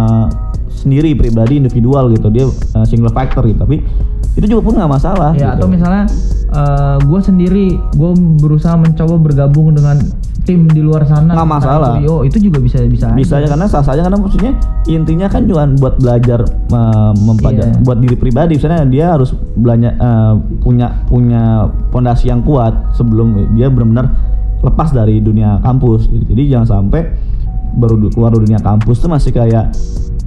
sendiri pribadi individual gitu dia eh, single factor gitu tapi itu juga pun nggak masalah ya gitu. atau misalnya gue sendiri gue berusaha mencoba bergabung dengan tim di luar sana Nggak misalnya masalah. Trio, itu juga bisa bisa bisa aja karena sah saja karena maksudnya intinya kan cuma buat belajar uh, mempelajari Iya. buat diri pribadi misalnya dia harus belanja uh, punya punya pondasi yang kuat sebelum dia benar-benar lepas dari dunia kampus jadi jangan sampai baru keluar dari dunia kampus tuh masih kayak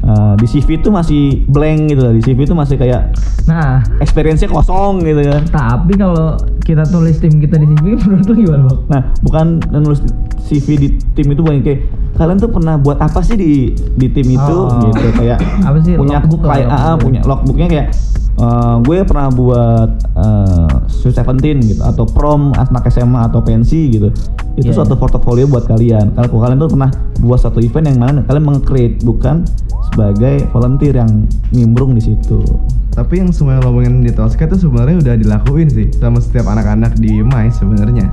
uh, di CV tuh masih blank gitu di CV tuh masih kayak nah. experience-nya kosong gitu kan. Tapi kalau kita tulis tim kita di sini menurut lu gimana bang? Nah, bukan nulis CV di tim itu banyak kayak kalian tuh pernah buat apa sih di di tim itu? Oh. gitu kayak Apa sih, punya logbook lah, kayak ah, logbook. punya logbooknya kayak eh, gue pernah buat eh, Sweet Seventeen gitu atau prom anak SMA atau pensi gitu. Itu Iya, suatu iya. portofolio buat kalian. Kalau kalian tuh pernah buat satu event yang mana kalian meng-create bukan sebagai volunteer yang nimbrung di situ Tapi yang semua ngomongin di Tosca tuh sebenarnya udah dilakuin sih sama setiap anak-anak di MICE sebenarnya.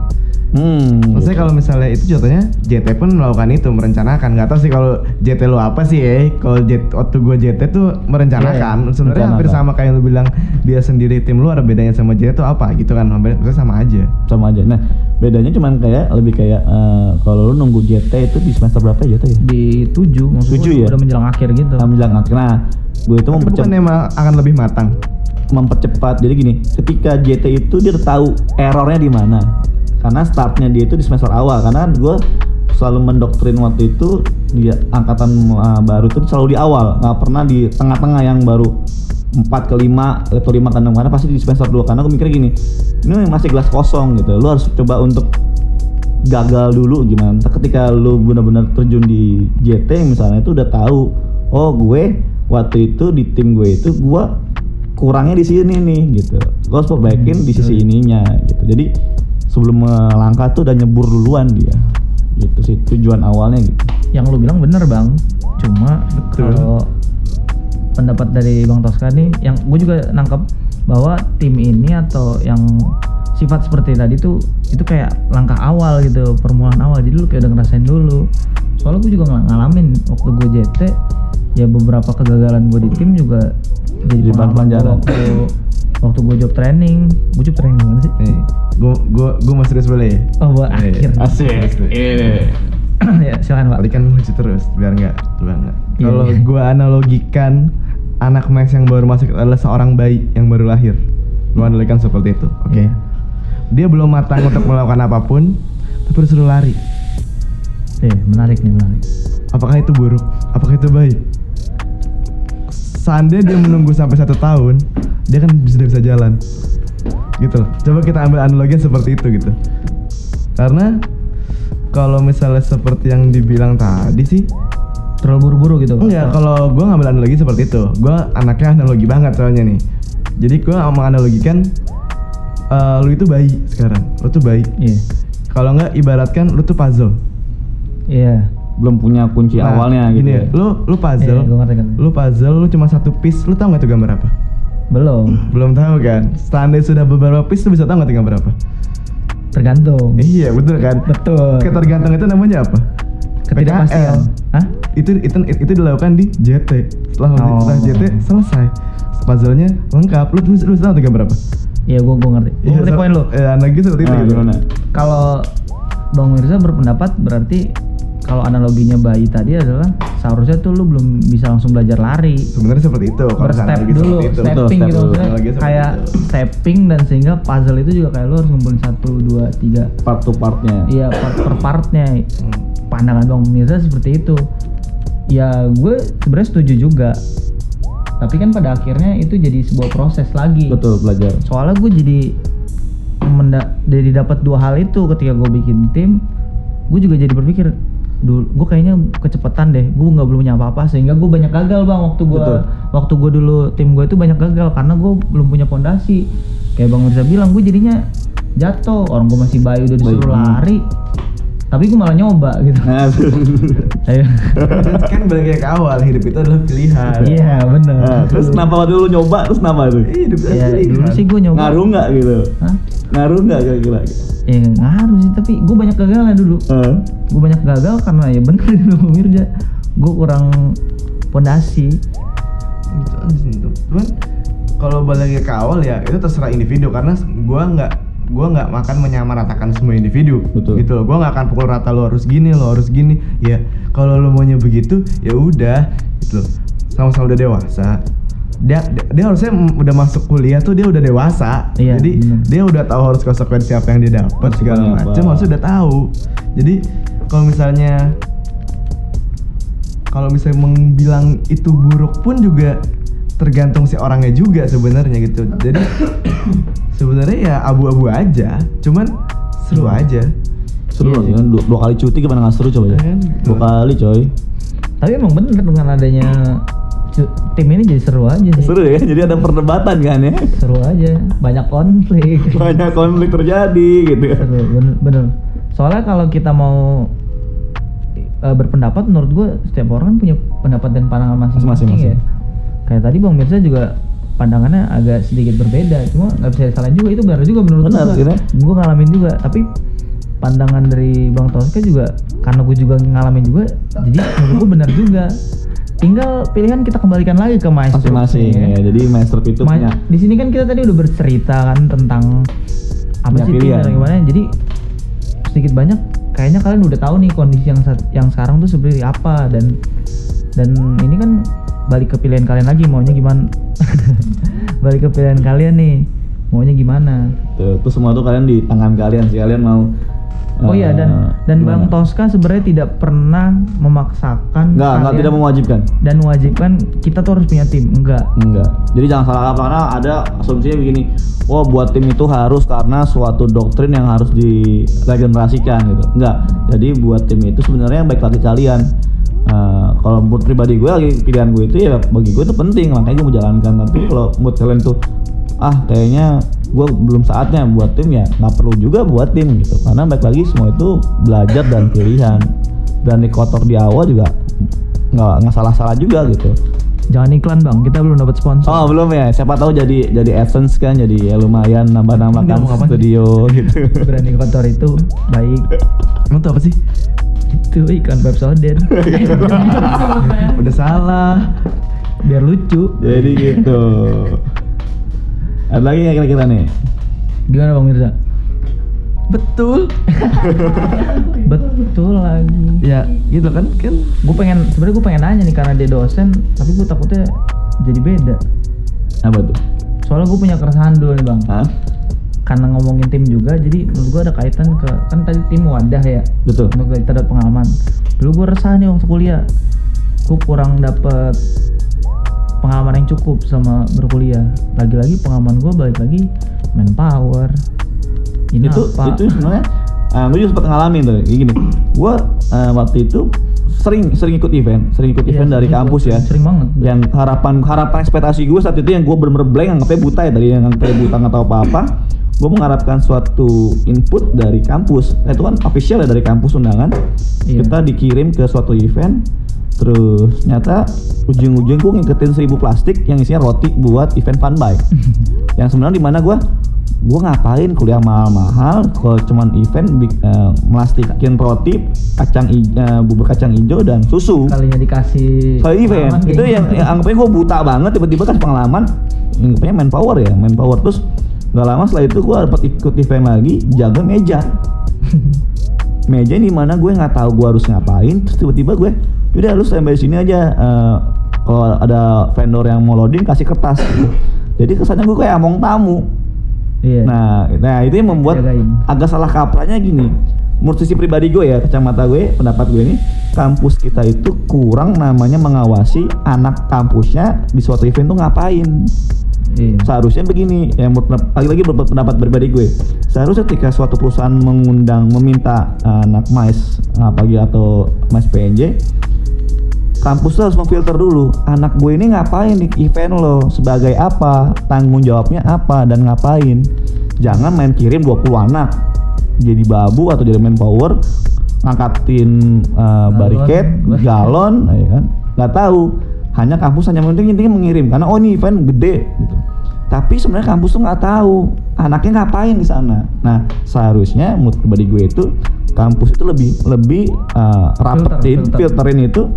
Hmm Maksudnya kalau misalnya itu contohnya JT pun melakukan itu merencanakan. Gak tau sih kalau JT lo apa sih ya. Kalau JT waktu gue JT tuh merencanakan. Sebenarnya hampir sama kayak yang lu bilang dia sendiri tim lu ada bedanya sama JT tuh apa gitu kan. Hampir maksudnya sama aja. sama aja. Nah, bedanya cuman kayak lebih kayak eh, kalau lu nunggu JT itu di semester berapa ya JT ya? di tujuh Tujuh ya? udah menjelang akhir gitu Nah, menjelang akhir. Nah, gue itu mempercepat, bukan akan lebih matang. mempercepat. Jadi gini, ketika JT itu dia tahu errornya di mana. Karena startnya dia itu di semester awal. Karena gue selalu mendoktrin waktu itu di angkatan eh, baru itu selalu di awal, nggak pernah di tengah-tengah yang baru 4 ke 5 atau 5 ke 6 karena pasti di semester 2 karena gue mikir gini ini masih gelas kosong gitu. Lu harus coba untuk gagal dulu gimana. Ketika lu benar-benar terjun di JT misalnya itu udah tahu oh gue waktu itu di tim gue itu gue kurangnya di sini nih gitu. Gue harus perbaikin di sisi ininya gitu. Jadi sebelum melangkah tuh udah nyebur duluan dia. Gitu sih tujuan awalnya gitu. Yang lu bilang bener bang. Cuma Betul. kalau pendapat dari bang Tosca nih yang gue juga nangkep bahwa tim ini atau yang sifat seperti tadi tuh itu kayak langkah awal gitu permulaan awal. Jadi lu kayak udah ngerasain dulu. Soalnya gue juga ng- ngalamin waktu gue JT ya beberapa kegagalan gue di tim juga jadi bahan pelajaran. Waktu gue job training gue job training gimana sih Nih, gue gue gue mau serius boleh ya? oh buat Nih, akhir Serius, nih. ya silakan pak Tadi kan lucu terus, biar nggak banget. Iya. Kalau gue analogikan anak mes yang baru masuk adalah seorang bayi yang baru lahir. Gue analogikan seperti itu, oke? Iya. Dia belum matang untuk melakukan apa pun, tapi disuruh lari. eh menarik nih menarik Apakah itu buruk? Apakah itu baik? Seandainya dia menunggu sampai satu tahun, dia kan sudah bisa jalan. Gitu loh. Coba kita ambil analoginya seperti itu gitu. Karena kalau misalnya seperti yang dibilang tadi sih, terlalu buru-buru gitu Enggak, Atau- kalau gue ngambil analogi seperti itu, gue anaknya analogi banget soalnya nih. Jadi gue menganalogikan eh, lu itu bayi sekarang, lu tuh bayi. iya Kalau nggak ibaratkan lu tuh puzzle. iya belum punya kunci Nah, awalnya gitu gini ya. ya, lu lu puzzle, Iya, gua ngerti kan. lu puzzle, lu cuma satu piece, lu tau nggak tuh gambar apa? belum Belum tahu kan? Seandainya sudah beberapa piece, lu bisa tahu nggak tuh gambar apa? tergantung Iya betul kan? betul Ketergantungan itu namanya apa? ketidakpastian hah itu itu itu dilakukan di JT setelah Oh. setelah JT selesai puzzle-nya lengkap lu lu, lu tahu tuh gambar apa iya gua gua ngerti gua ngerti poin lu ya analogi seperti itu Nah, gitu kalau bang Mirza berpendapat berarti kalau analoginya bayi tadi adalah seharusnya tuh lu belum bisa langsung belajar lari. Sebenarnya seperti itu. berstep dulu itu. stepping Betul, gitu maksudnya kayak itu. stepping dan sehingga puzzle itu juga kayak lu harus ngumpulin satu dua tiga. Part to partnya. Iya part per partnya. Pandangan bang Mirza seperti itu. Ya gue sebenarnya setuju juga. Tapi kan pada akhirnya itu jadi sebuah proses lagi. Betul belajar. Soalnya gue jadi menda- jadi dapat dua hal itu ketika gue bikin tim. Gue juga jadi berpikir dulu gue kayaknya kecepatan deh. Gue nggak belum punya apa-apa sehingga gue banyak gagal bang. Waktu gue waktu gue dulu tim gue itu banyak gagal karena gue belum punya fondasi. Kayak bang Mirza bilang gue jadinya jatuh. Orang gue masih bayi udah disuruh Bayi. lari tapi gue malah nyoba gitu. Nah, Ayo. kan balik ke awal hidup itu adalah pilihan. iya bener. Nah, terus kenapa waktu lu nyoba terus kenapa tuh Iya, hidup itu ya dulu sih gue nyoba. Ngaruh nggak gitu? Hah? ngaruh nggak kira-kira? Ya ngaruh sih tapi gue banyak gagalnya dulu. Eh, gue banyak gagal karena ya bener dulu Mirja. Gue kurang pondasi. Gitu. Cuman kalau balik ke awal ya itu terserah individu. Karena gua nggak gua nggak makan menyamaratakan semua individu. Betul. gitu loh. Gua nggak akan pukul rata lo harus gini lo harus gini. Ya kalau lo maunya begitu ya udah. Gitu sama-sama udah dewasa. Dia, dia dia harusnya udah masuk kuliah tuh dia udah dewasa. Iya, jadi bener. dia udah tahu harus konsekuensi apa yang dia dapat segala macam harusnya udah tahu. Jadi kalau misalnya kalau misalnya mengbilang itu buruk pun juga tergantung si orangnya juga sebenarnya gitu. Jadi sebenarnya ya abu-abu aja. Cuman seru aja. Seru Iya. kan dua, dua kali cuti gimana nggak seru coba ya kan? dua kali coy. Tapi emang bener dengan adanya tim ini jadi seru aja sih. Seru ya jadi ada perdebatan kan ya? Seru aja. Banyak konflik. Banyak konflik terjadi gitu. Seru bener, bener. soalnya kalau kita mau eh, berpendapat menurut gue setiap orang kan punya pendapat dan pandangan masing-masing Masing-masing. ya kayak tadi bang Mirza juga pandangannya agak sedikit berbeda cuma nggak bisa disalahin juga. Itu benar juga menurut Benar, gue gue ngalamin juga tapi pandangan dari bang Toska juga karena gue juga ngalamin juga jadi menurut gue benar juga. Tinggal pilihan kita kembalikan lagi ke maestro. Masing-masing ya. ya. Jadi master itu Ma- punya di sini kan kita tadi udah bercerita kan tentang apa sih pilihan. gimana. Jadi sedikit banyak kayaknya kalian udah tahu nih kondisi yang yang sekarang tuh seperti apa dan dan ini kan balik ke pilihan kalian lagi maunya gimana balik ke pilihan kalian nih maunya gimana tuh, tuh semua tuh kalian di tangan kalian sih kalian mau oh iya dan eh, dan gimana? bang Tosca sebenarnya tidak pernah memaksakan Enggak, enggak tidak mewajibkan. dan mewajibkan kita tuh harus punya tim enggak Enggak. Jadi jangan salah kaprah karena ada asumsinya begini. Wah, buat tim itu harus karena suatu doktrin yang harus diregenerasikan gitu. Enggak. Jadi buat tim itu sebenarnya yang baik lagi kalian. Eh, kalau mood pribadi gue lagi pilihan gue itu ya bagi gue itu penting. Makanya gue menjalankan. Tapi kalau mood kalian tuh ah kayaknya gue belum saatnya buat tim ya nggak perlu juga buat tim gitu. Karena baik lagi semua itu belajar dan pilihan. Berani kotor di awal juga nggak nggak salah salah juga gitu. Jangan iklan bang. Kita belum dapat sponsor. Oh belum ya, siapa tahu jadi jadi essence kan, jadi ya lumayan nambah-nambah Enggak, kan studio gitu. berani kotor itu baik. Tuh apa sih itu iklan Pepsodent udah salah. Biar lucu. Jadi gitu. Ada lagi nggak kira-kira nih? gimana bang Mirza? Betul. Betul lagi. Ya gitu kan kan. Gue pengen sebenarnya gue pengen nanya nih karena dia dosen tapi gue takutnya jadi beda. Apa tuh? soalnya gue punya keresahan dulu nih bang. Hah? Karena ngomongin tim juga jadi menurut gue ada kaitan ke kan tadi tim wadah ya Betul. untuk kita dapat pengalaman dulu gue resah nih waktu kuliah gue kurang dapet pengalaman yang cukup sama berkuliah lagi-lagi pengalaman gue balik lagi manpower ini itu apa itu sebenarnya uh, gue juga sempat ngalamin tuh kayak gini. Gue uh, waktu itu sering sering ikut event, sering ikut Iya, event dari kampus ikut, ya. sering banget. Yang harapan harapan ekspektasi gue saat itu yang gue bener-bener blank anggapnya buta ya tadi yang anggapnya buta nggak tahu apa-apa. Gue mengharapkan suatu input dari kampus. Nah, itu kan official ya dari kampus undangan. Iya. Kita dikirim ke suatu event. Terus nyata ujung-ujung gue ngikutin seribu plastik yang isinya roti buat event fun bike. yang sebenarnya di mana gue gue ngapain kuliah mahal-mahal kalau cuman event bik- eh, melastikin roti kacang i- eh, bubur kacang hijau dan susu kalinya dikasih kalau event itu yang, gitu. yang anggapnya gue buta banget tiba-tiba kasih pengalaman anggapnya manpower ya manpower terus nggak lama setelah itu gue dapat ikut event lagi jaga meja. Meja di mana gue nggak tahu gue harus ngapain terus tiba-tiba gue udah lu standby di sini aja eh, kalau ada vendor yang mau loading kasih kertas. Jadi kesannya gue kayak among tamu. Iya. nah nah itu yang membuat Jagain. agak salah kaprahnya gini. Menurut sisi pribadi gue ya kacamata gue pendapat gue ini kampus kita itu kurang namanya mengawasi anak kampusnya di suatu event tuh ngapain Iya. seharusnya begini ya menurut- lagi-lagi menurut pendapat pribadi gue. Seharusnya ketika suatu perusahaan mengundang meminta uh, anak mais apalagi atau mais PNJ kampus harus memfilter dulu anak gue ini ngapain di event lo? Sebagai apa? Tanggung jawabnya apa? Dan ngapain? Jangan main kirim 20 anak jadi babu atau jadi manpower ngangkatin uh, bariket galon ya kan? Nggak tahu hanya kampus hanya penting intinya mengirim karena oh ini event gede gitu. Tapi sebenarnya kampus tuh nggak tahu anaknya ngapain di sana. Nah seharusnya menurut pribadi gue itu kampus itu lebih lebih uh, rapetin filter. filterin itu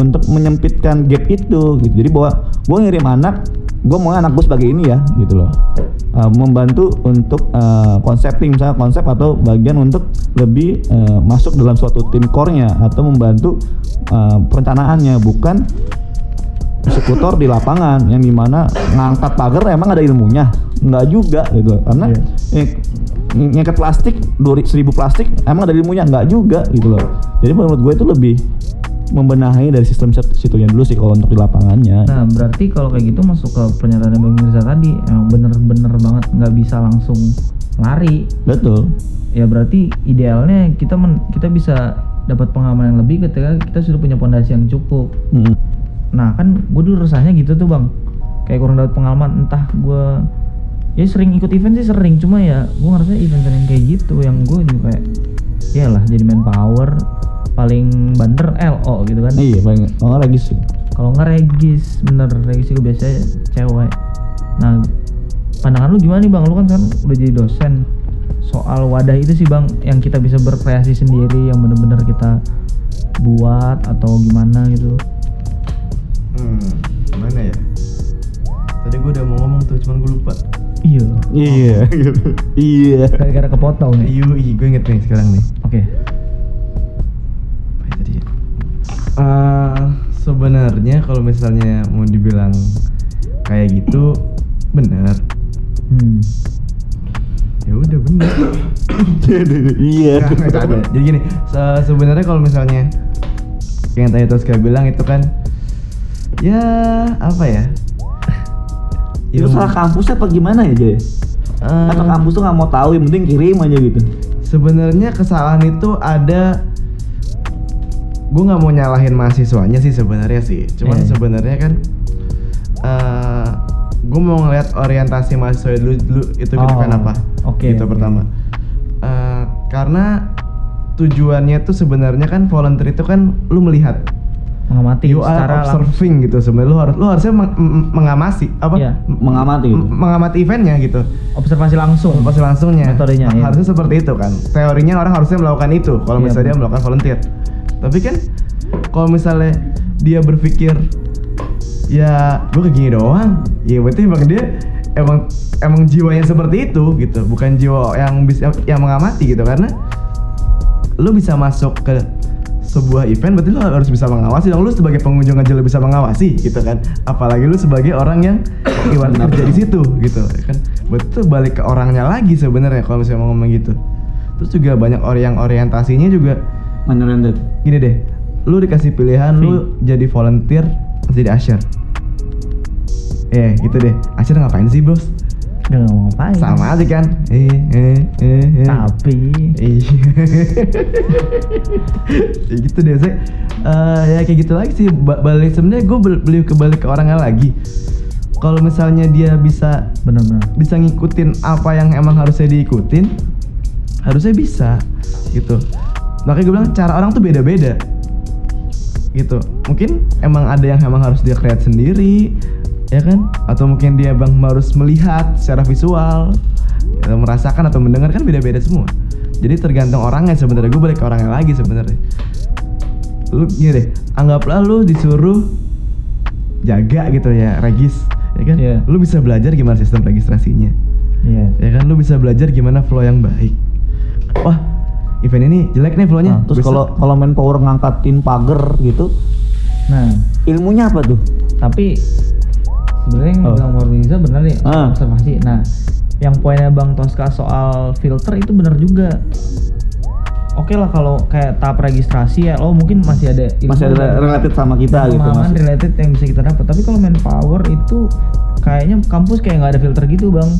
untuk menyempitkan gap itu gitu. Jadi bahwa gue ngirim anak gue mau anak gue sebagai ini ya gitu loh. Uh, membantu untuk uh, konsepting misalnya konsep atau bagian untuk lebih uh, masuk dalam suatu tim core-nya atau membantu uh, perencanaannya bukan eksekutor di lapangan yang di mana ngangkat pagar emang ada ilmunya nggak juga gitu karena Iya. eh, ng- ngangkat plastik 2000 plastik emang ada ilmunya nggak juga gitu loh jadi menurut gue itu lebih membenahi dari sistem sit- situnya dulu sih kalau untuk di lapangannya Nah, berarti kalau kayak gitu masuk ke pernyataan Bang Mirza tadi, emang bener-bener banget nggak bisa langsung lari. betul Ya berarti idealnya kita men- kita bisa dapat pengalaman yang lebih ketika kita sudah punya pondasi yang cukup. Mm. Nah kan gue dulu rasanya gitu tuh bang, kayak kurang dapat pengalaman. Entah gue ya sering ikut event sih sering, cuma ya gue ngerasa event yang kayak gitu, yang gue juga kayak, ya lah jadi manpower paling banter LO gitu kan. iya paling oh lagi sih Kalau nggak regis, bener regis juga biasanya cewek. Nah, pandangan lu gimana nih bang? Lu kan kan udah jadi dosen. Soal wadah itu sih bang, yang kita bisa berkreasi sendiri, yang bener-bener kita buat atau gimana gitu. Hmm, gimana ya? Tadi gue udah mau ngomong tuh, cuman gue lupa. Iya. iya gitu iya Gara-gara kepotong nih. Iya, iya, gue inget nih sekarang nih. Oke. Apa ya tadi ya? Eh, sebenarnya kalau misalnya mau dibilang kayak gitu benar Hmm. ya udah benar iya jadi gini se- sebenarnya kalau misalnya yang tadi Tosca bilang itu kan ya apa ya itu salah kampus apa gimana ya Jay? Eh, atau kampus tuh nggak mau tahu yang penting kirim aja gitu sebenarnya kesalahan itu ada gue nggak mau nyalahin mahasiswanya sih sebenarnya sih cuman Iya. sebenarnya kan eh gue mau ngeliat orientasi mahasiswa dulu dulu itu gitu Oh, kan apa oke, itu oke. pertama Eh, karena tujuannya tuh sebenarnya kan volunteer itu kan lu melihat Mengamati you secara observing gitu sebenarnya lu harus lu harusnya meng- m- mengamasi apa Iya. M- Mengamati gitu. m- mengamati eventnya gitu Observasi langsung. Pasti langsungnya. Metodenya, iya. Harusnya seperti itu kan. Teorinya orang harusnya melakukan itu kalau Iya, misalnya dia melakukan volunteer. Tapi kan kalau misalnya dia berpikir ya gue kayak gini doang, ya berarti emang dia emang emang jiwanya seperti itu gitu, bukan jiwa yang bisa yang mengamati gitu karena lu bisa masuk ke sebuah event berarti lu harus bisa mengawasi dong. Lu sebagai pengunjung aja lu bisa mengawasi gitu kan. Apalagi lu sebagai orang yang ibaratnya kerja di situ gitu kan. Betul balik ke orangnya lagi sebenarnya kalau misalnya mau ngomong gitu. Terus juga banyak orang yang orientasinya juga Unoriented. gini deh lu dikasih pilihan lu jadi volunteer atau jadi usher. Eh gitu deh. Usher ngapain sih bos Gak mau ngapain. sama aja kan eh eh eh, eh. Tapi Iya. ya gitu deh, saya eh, ya kayak gitu lagi sih. Ba- balik sebenarnya gue beli kebalik ke orangnya lagi. Kalau misalnya dia bisa bener-bener. bisa ngikutin apa yang emang harusnya diikutin, harusnya bisa gitu. Makanya gue bilang cara orang tuh beda-beda. Gitu. Mungkin emang ada yang emang harus dia create sendiri, ya kan? Atau mungkin dia bang harus melihat secara visual, ya, merasakan atau mendengar kan beda-beda semua. Jadi tergantung orangnya sebenarnya. Gue balik ke orangnya lagi sebenarnya. Lu gini deh, anggaplah lu disuruh jaga gitu ya, regis, ya kan? Iya. Lu bisa belajar gimana sistem registrasinya Iya. ya kan lu bisa belajar gimana flow yang baik wah event ini jelek nih flow-nya. Nah, terus kalau kalau main power ngangkatin pagar gitu, Nah, ilmunya apa tuh? tapi sebenarnya yang Oh. bilang Morbiza benar nih Ah. observasi. Nah, yang poinnya Bang Tosca soal filter itu benar juga. Oke lah kalau kayak tahap registrasi ya, lo mungkin masih ada ilmu Masih ada related sama kita gitu pemahaman mas. related yang bisa kita dapat. Tapi kalau manpower itu kayaknya kampus kayak nggak ada filter gitu bang.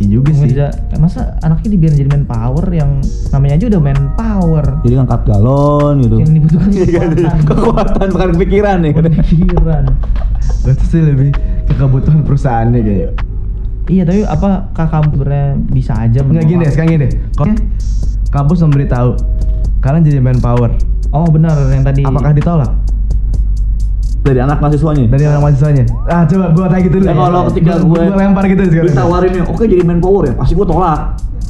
Iya juga sih. Ngerja, eh, masa anaknya dibiarin jadi manpower yang namanya aja udah manpower. Jadi ngangkat galon gitu. Yang dibutuhkan Iya, kekuatan. Kekuatan bukan pikiran nih. Pemikiran. Berarti sih lebih ke kebutuhan perusahaannya kayak. Iya tapi apa kakak sebenarnya bisa aja Enggak gini deh, sekarang gini deh. Kalau kampus memberitahu kalian jadi manpower, Oh benar yang tadi. apakah ditolak Dari anak mahasiswanya. dari orang mahasiswanya? Ah coba gua tanya gitu dulu. Ya, kalau ketika Gua- gue gua lempar gitu sekarang. ditawarin nih, oke jadi main power ya, pasti gue tolak.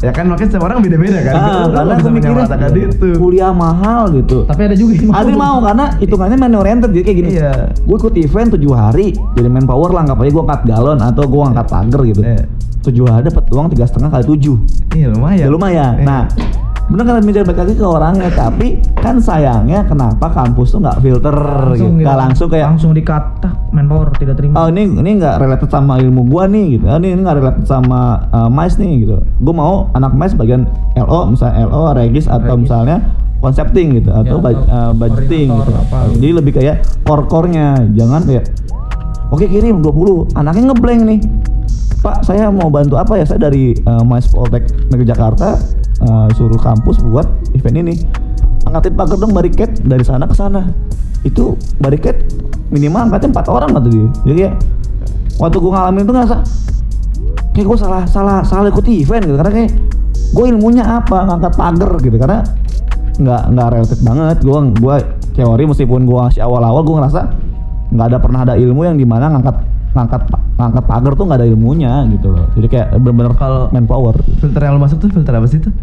Ya kan makanya setiap orang beda-beda kan. Ah, karena bisa mikirnya itu. kuliah mahal gitu. Tapi ada juga yang Adri mau karena hitungannya main oriented jadi kayak gini. Iya. Gue ikut event 7 hari jadi main power lah, anggap aja gue angkat galon atau gue angkat pagar gitu. Iya. 7 hari dapat uang tiga setengah kali 7 Iya lumayan. Ya lumayan. Eh, Nah, bener kan mikir balik lagi ke orangnya, tapi kan sayangnya kenapa kampus tuh nggak filter gitu. gitu. Nggak langsung kayak langsung dikata manpower tidak terima. Oh ini ini nggak related sama ilmu gua nih gitu. Oh, ini ini nggak related sama uh, mais nih gitu. Gua mau anak mais bagian LO misalnya LO, regis atau Regis. misalnya concepting gitu atau Ya, atau uh, budgeting gitu. koordinator apa gitu. Jadi lebih kayak core-core-nya, jangan kayak Oke kirim 20, anaknya ngeblank nih. Pak, saya mau bantu apa ya? Saya dari uh, Mais Poltek Negeri Jakarta uh, suruh kampus buat event ini. Angkatin pagar dong bariket dari sana ke sana. Itu bariket minimal angkatnya empat orang kata dia. Jadi ya waktu gue ngalamin itu ngerasa kayak gue salah salah salah ikut event gitu karena kayak gue ilmunya apa ngangkat pagar gitu karena nggak nggak related banget gue gue teori meskipun gue masih awal-awal gue ngerasa nggak ada pernah ada ilmu yang di mana ngangkat ngangkat ngangkat pagar tuh nggak ada ilmunya gitu loh jadi kayak bener-bener Kalau- manpower filter yang lu masuk tuh filter apa sih tuh?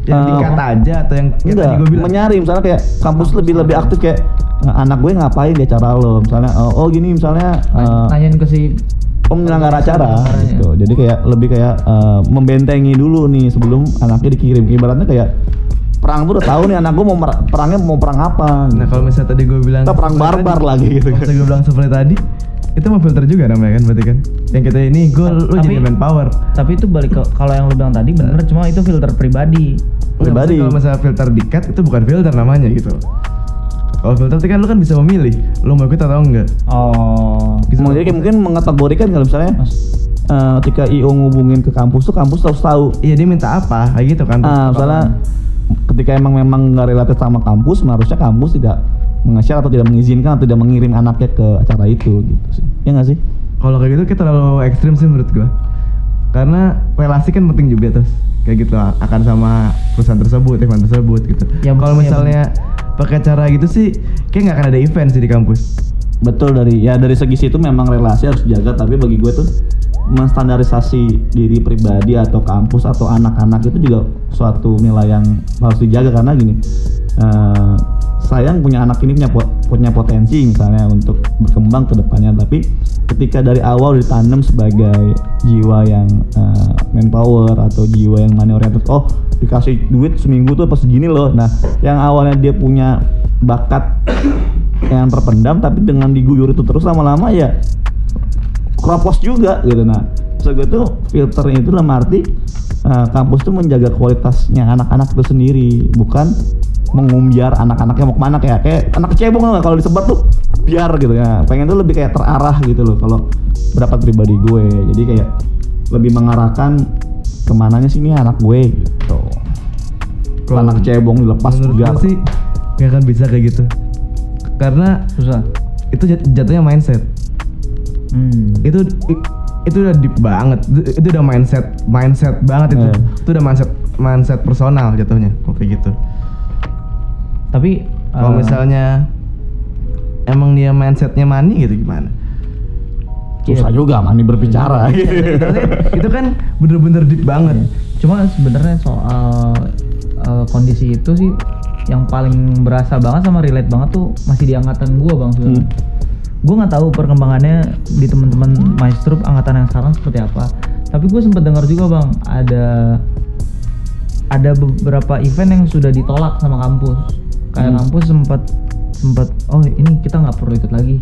Yang Eh, dikat aja atau yang kayak Enggak, tadi gue bilang? menyari misalnya kayak kampus lebih lebih aktif kayak "Nah, anak gue ngapain di acara lo misalnya oh, oh gini misalnya eh, Nanyain ke si penyelenggara acara gitu. Jadi kayak lebih kayak eh, membentengi dulu nih sebelum anaknya dikirim. Ibaratnya kayak perang tuh udah tahu nih anak gue mau perangnya mau perang apa. Nah kalau misalnya tadi gue bilang Kita perang barbar tadi, lagi gitu kan. Gue bilang seperti tadi itu mau filter juga namanya kan berarti kan yang kita ini gue lu Tapi- jadi manpower tapi itu balik ke kalau yang lu bilang tadi bener cuma itu filter pribadi. Pribadi. Nah, maksudnya kalau misalnya filter dikat itu bukan filter namanya gitu kalau filter itu kan lu kan bisa memilih lu mau ikut atau enggak Oh. Gitu. Mau jadi kayak mungkin mengategorikan kalau misalnya Mas, eh, ketika IO ngubungin ke kampus tuh kampus harus tahu. iya dia minta apa kayak gitu kan Ah, misalnya ketika emang memang nggak related sama kampus, harusnya kampus tidak mengeser atau tidak mengizinkan atau tidak mengirim anaknya ke acara itu gitu sih. Ya nggak sih? kalau kayak gitu kita terlalu ekstrim sih menurut gua. Karena relasi kan penting juga terus kayak gitu akan sama perusahaan tersebut event tersebut gitu. Ya, kalau ya, misalnya pakai cara gitu sih kayak nggak akan ada event sih di kampus. Betul dari ya dari segi situ memang relasi harus dijaga tapi bagi gue tuh menstandarisasi diri pribadi atau kampus atau anak-anak itu juga suatu nilai yang harus dijaga karena gini eh, sayang punya anak ini punya po- punya potensi misalnya untuk berkembang ke depannya. Tapi ketika dari awal ditanam sebagai jiwa yang eh, manpower atau jiwa yang money oriented oh dikasih duit seminggu tuh pas segini loh. Nah yang awalnya dia punya bakat yang terpendam tapi dengan diguyur itu terus lama-lama ya keropos juga gitu. Nah maksud gue tuh filternya itu dalam arti eh, kampus tuh menjaga kualitasnya anak-anak itu sendiri bukan mengumbiar anak-anaknya mau ke mana. Kayak kayak anak cebong nggak? Kalau disebar tuh biar gitu. Ya pengen tuh lebih kayak terarah gitu loh kalau pendapat pribadi gue. Jadi kayak lebih mengarahkan ke mananya sih ini anak gue gitu. Kalau anak cebong dilepas biar gua sih nggak akan bisa kayak gitu. Karena susah. itu jat- jatuhnya mindset Hmm. itu itu udah deep banget. Itu, udah mindset mindset banget itu. Eh. itu udah mindset mindset personal jatuhnya kayak gitu. Tapi kalau eh, misalnya emang dia mindsetnya money gitu gimana? Susah juga mani berbicara. Itu, itu kan bener-bener deep banget. Cuma sebenarnya soal eh, kondisi itu sih yang paling berasa banget sama relate banget tuh masih di angkatan gua bang. Hmm. Gue nggak tahu perkembangannya di teman-teman Maestrup angkatan yang sekarang seperti apa. Tapi gue sempat dengar juga bang ada ada beberapa event yang sudah ditolak sama kampus kayak Hmm. kampus sempat sempat oh ini kita nggak perlu ikut lagi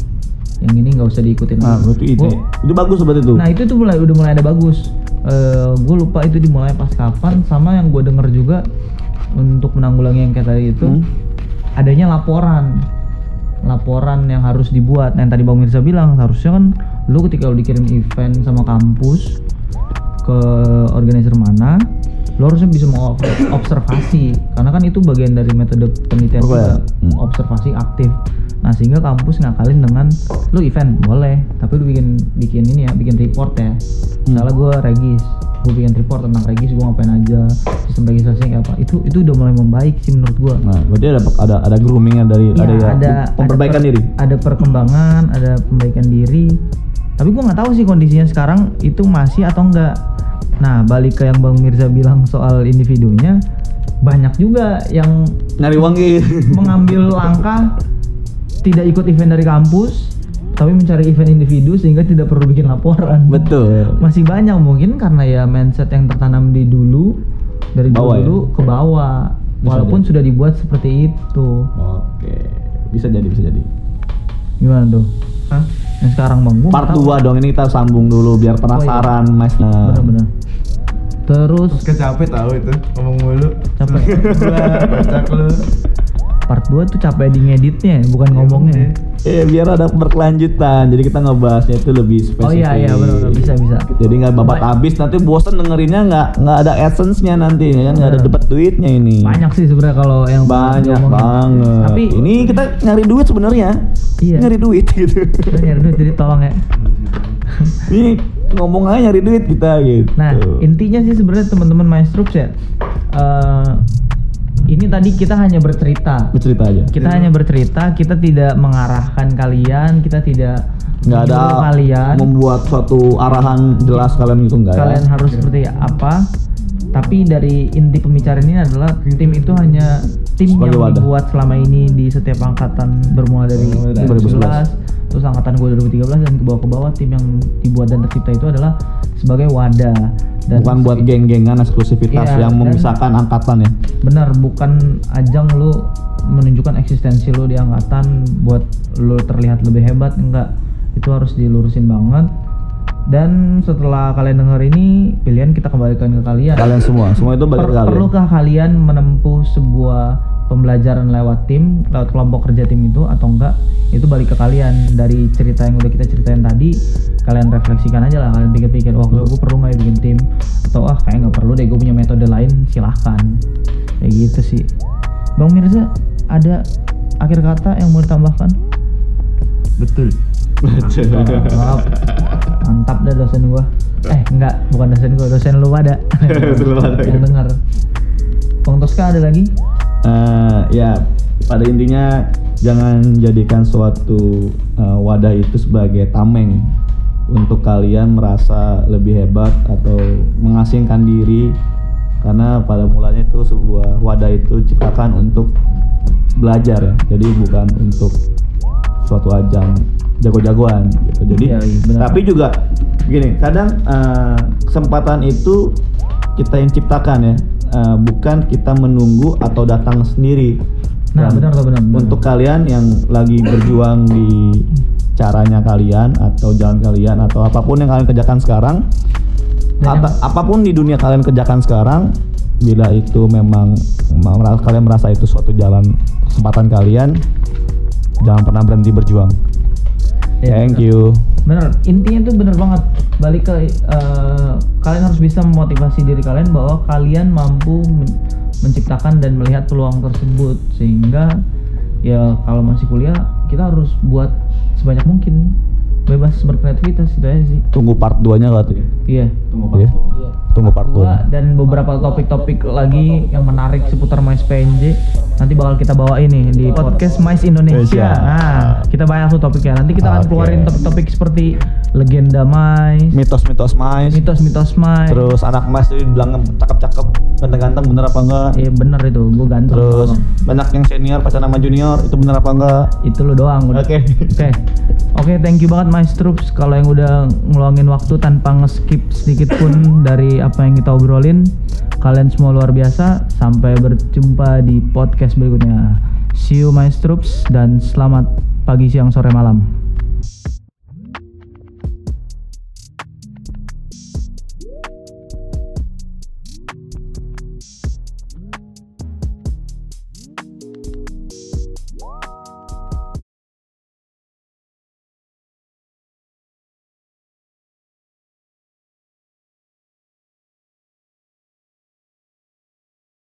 yang ini nggak usah diikutin Nah, lagi." berarti itu. Gua- Itu bagus berarti itu. Nah itu tuh mulai udah mulai ada bagus. gue lupa itu dimulai pas kapan. Sama yang gue denger juga untuk menanggulangi yang kayak tadi itu Hmm. adanya laporan, laporan yang harus dibuat. Nah, yang tadi bang Mirza bilang harusnya kan lu ketika lu dikirim event sama kampus ke organizer mana, lu harusnya bisa mengobservasi karena kan itu bagian dari metode penelitian ya? juga Hmm. observasi aktif. Nah sehingga kampus ngakalin dengan lu event boleh, tapi lu bikin bikin ini ya, bikin report ya. Misalnya gue regis, gue bikin report tentang regis, gue ngapain aja, sistem registrasinya kayak apa. Itu itu udah mulai membaik sih menurut gue. Nah, berarti ada ada ada groomingnya dari Iya, ada, ya, ada pemperbaikan ada per- diri. Ada perkembangan, ada pembaikan diri. Tapi gue nggak tahu sih kondisinya sekarang itu masih atau enggak. Nah balik ke yang bang Mirza bilang soal individunya, banyak juga yang Nyari uang gitu. mengambil langkah tidak ikut event dari kampus tapi mencari event individu sehingga tidak perlu bikin laporan Betul. masih banyak mungkin karena ya mindset yang tertanam di dulu dari Bawah dulu ya? ke bawah Bisa walaupun jadi. sudah dibuat seperti itu Oke. Bisa jadi, bisa jadi. gimana tuh Hah? yang sekarang bang Gua Part nggak tahu. 2 dong ini kita sambung dulu biar penasaran Mas. Nah. bener-bener terus Terus capek tahu itu ngomong mulu. Capek. Kocak lu. Part 2 tuh capek di ngeditnya bukan ngomongnya Eh biar ada berkelanjutan. Jadi kita ngebahasnya itu lebih spesifik. oh iya iya benar bisa bisa Jadi nggak babat Baik. habis nanti bosen dengerinnya nggak nggak ada essence-nya nanti ya kan nggak ada Bener. dapat duitnya ini. banyak sih sebenarnya kalau yang banyak banget. tapi ini kita nyari duit sebenarnya. Iya. Nyari duit gitu. kita nyari duit jadi tolong ya ini ngomong aja nyari duit kita gitu. Nah, intinya sih sebenarnya teman-teman Maestroops ya. eh, ini tadi kita hanya bercerita. bercerita aja. Kita hanya bercerita, kita tidak mengarahkan kalian, kita tidak Nggak ada kalian. membuat suatu arahan jelas kalian gitu enggak Kalian ya? harus seperti apa? Tapi dari inti pembicaraan ini adalah tim itu hanya tim Sebagai yang wadah. dibuat selama ini di setiap angkatan bermula dari Bermula dari 2011, terus angkatan gue 2013 dan ke bawah ke bawah tim yang dibuat dan tercipta itu adalah sebagai wadah dan Bukan buat geng-gengan eksklusivitas Iya, yang memisahkan angkatan ya. benar bukan ajang lu menunjukkan eksistensi lu di angkatan buat lu terlihat lebih hebat enggak itu harus dilurusin banget dan setelah kalian denger ini pilihan kita kembalikan ke kalian Kalian semua, semua itu bagi Per- kalian. perlukah kalian menempuh sebuah pembelajaran lewat tim lewat kelompok kerja tim itu atau enggak itu balik ke kalian dari cerita yang udah kita ceritain tadi kalian refleksikan aja lah kalian pikir-pikir wah gue perlu nggak ya bikin tim atau ah kayak nggak perlu deh gue punya metode lain silahkan kayak gitu sih bang Mirza ada akhir kata yang mau ditambahkan Betul. Mantap. Mantap dah dosen gua. Eh, enggak, bukan dosen gua, dosen lu pada. Pada. Yang dengar. Bang Toska ada lagi? Eh, ya pada intinya jangan jadikan suatu eh, wadah itu sebagai tameng untuk kalian merasa lebih hebat atau mengasingkan diri. Karena pada mulanya itu sebuah wadah itu ciptakan untuk belajar ya. Jadi bukan untuk suatu ajang jago-jagoan gitu. Jadi iya, benar. tapi juga gini kadang eh, kesempatan itu kita yang ciptakan ya eh, bukan kita menunggu atau datang sendiri. Nah, Dan benar benar, benar. untuk kalian yang lagi berjuang di caranya kalian atau jalan kalian atau apa pun yang kalian kerjakan sekarang Dan ata- apa pun di dunia kalian kerjakan sekarang bila itu memang kalian merasa itu suatu jalan kesempatan kalian jangan pernah berhenti berjuang. Ya, thank you Bener, intinya tuh bener banget. Balik ke eh, kalian harus bisa memotivasi diri kalian bahwa kalian mampu men- menciptakan dan melihat peluang tersebut sehingga ya kalau masih kuliah kita harus buat sebanyak mungkin bebas berkreativitas itu aja sih. tunggu part 2 nya katanya Iya. tunggu part tunggu part Dua 2 dan beberapa topik-topik lagi yang menarik seputar Mais PNJ nanti bakal kita bawa ini di podcast Mais Indonesia. Indonesia. Nah, kita bahas tuh topiknya. Nanti kita akan keluarin topik-topik seperti legenda Mais, mitos-mitos mais mitos-mitos Mais. terus anak mas itu bilang cakep-cakep ganteng-ganteng bener apa enggak Iya bener itu, gue ganteng. terus banyak yang senior pacaran sama junior itu bener apa enggak itu lo doang udah. Oke. Oke. Oke, thank you banget Mas Troops kalau yang udah ngeluangin waktu tanpa nge-skip sedikit pun dari apa yang kita obrolin. Kalian semua luar biasa. Sampai berjumpa di podcast berikutnya. See you My Troops dan selamat pagi, siang, sore, malam.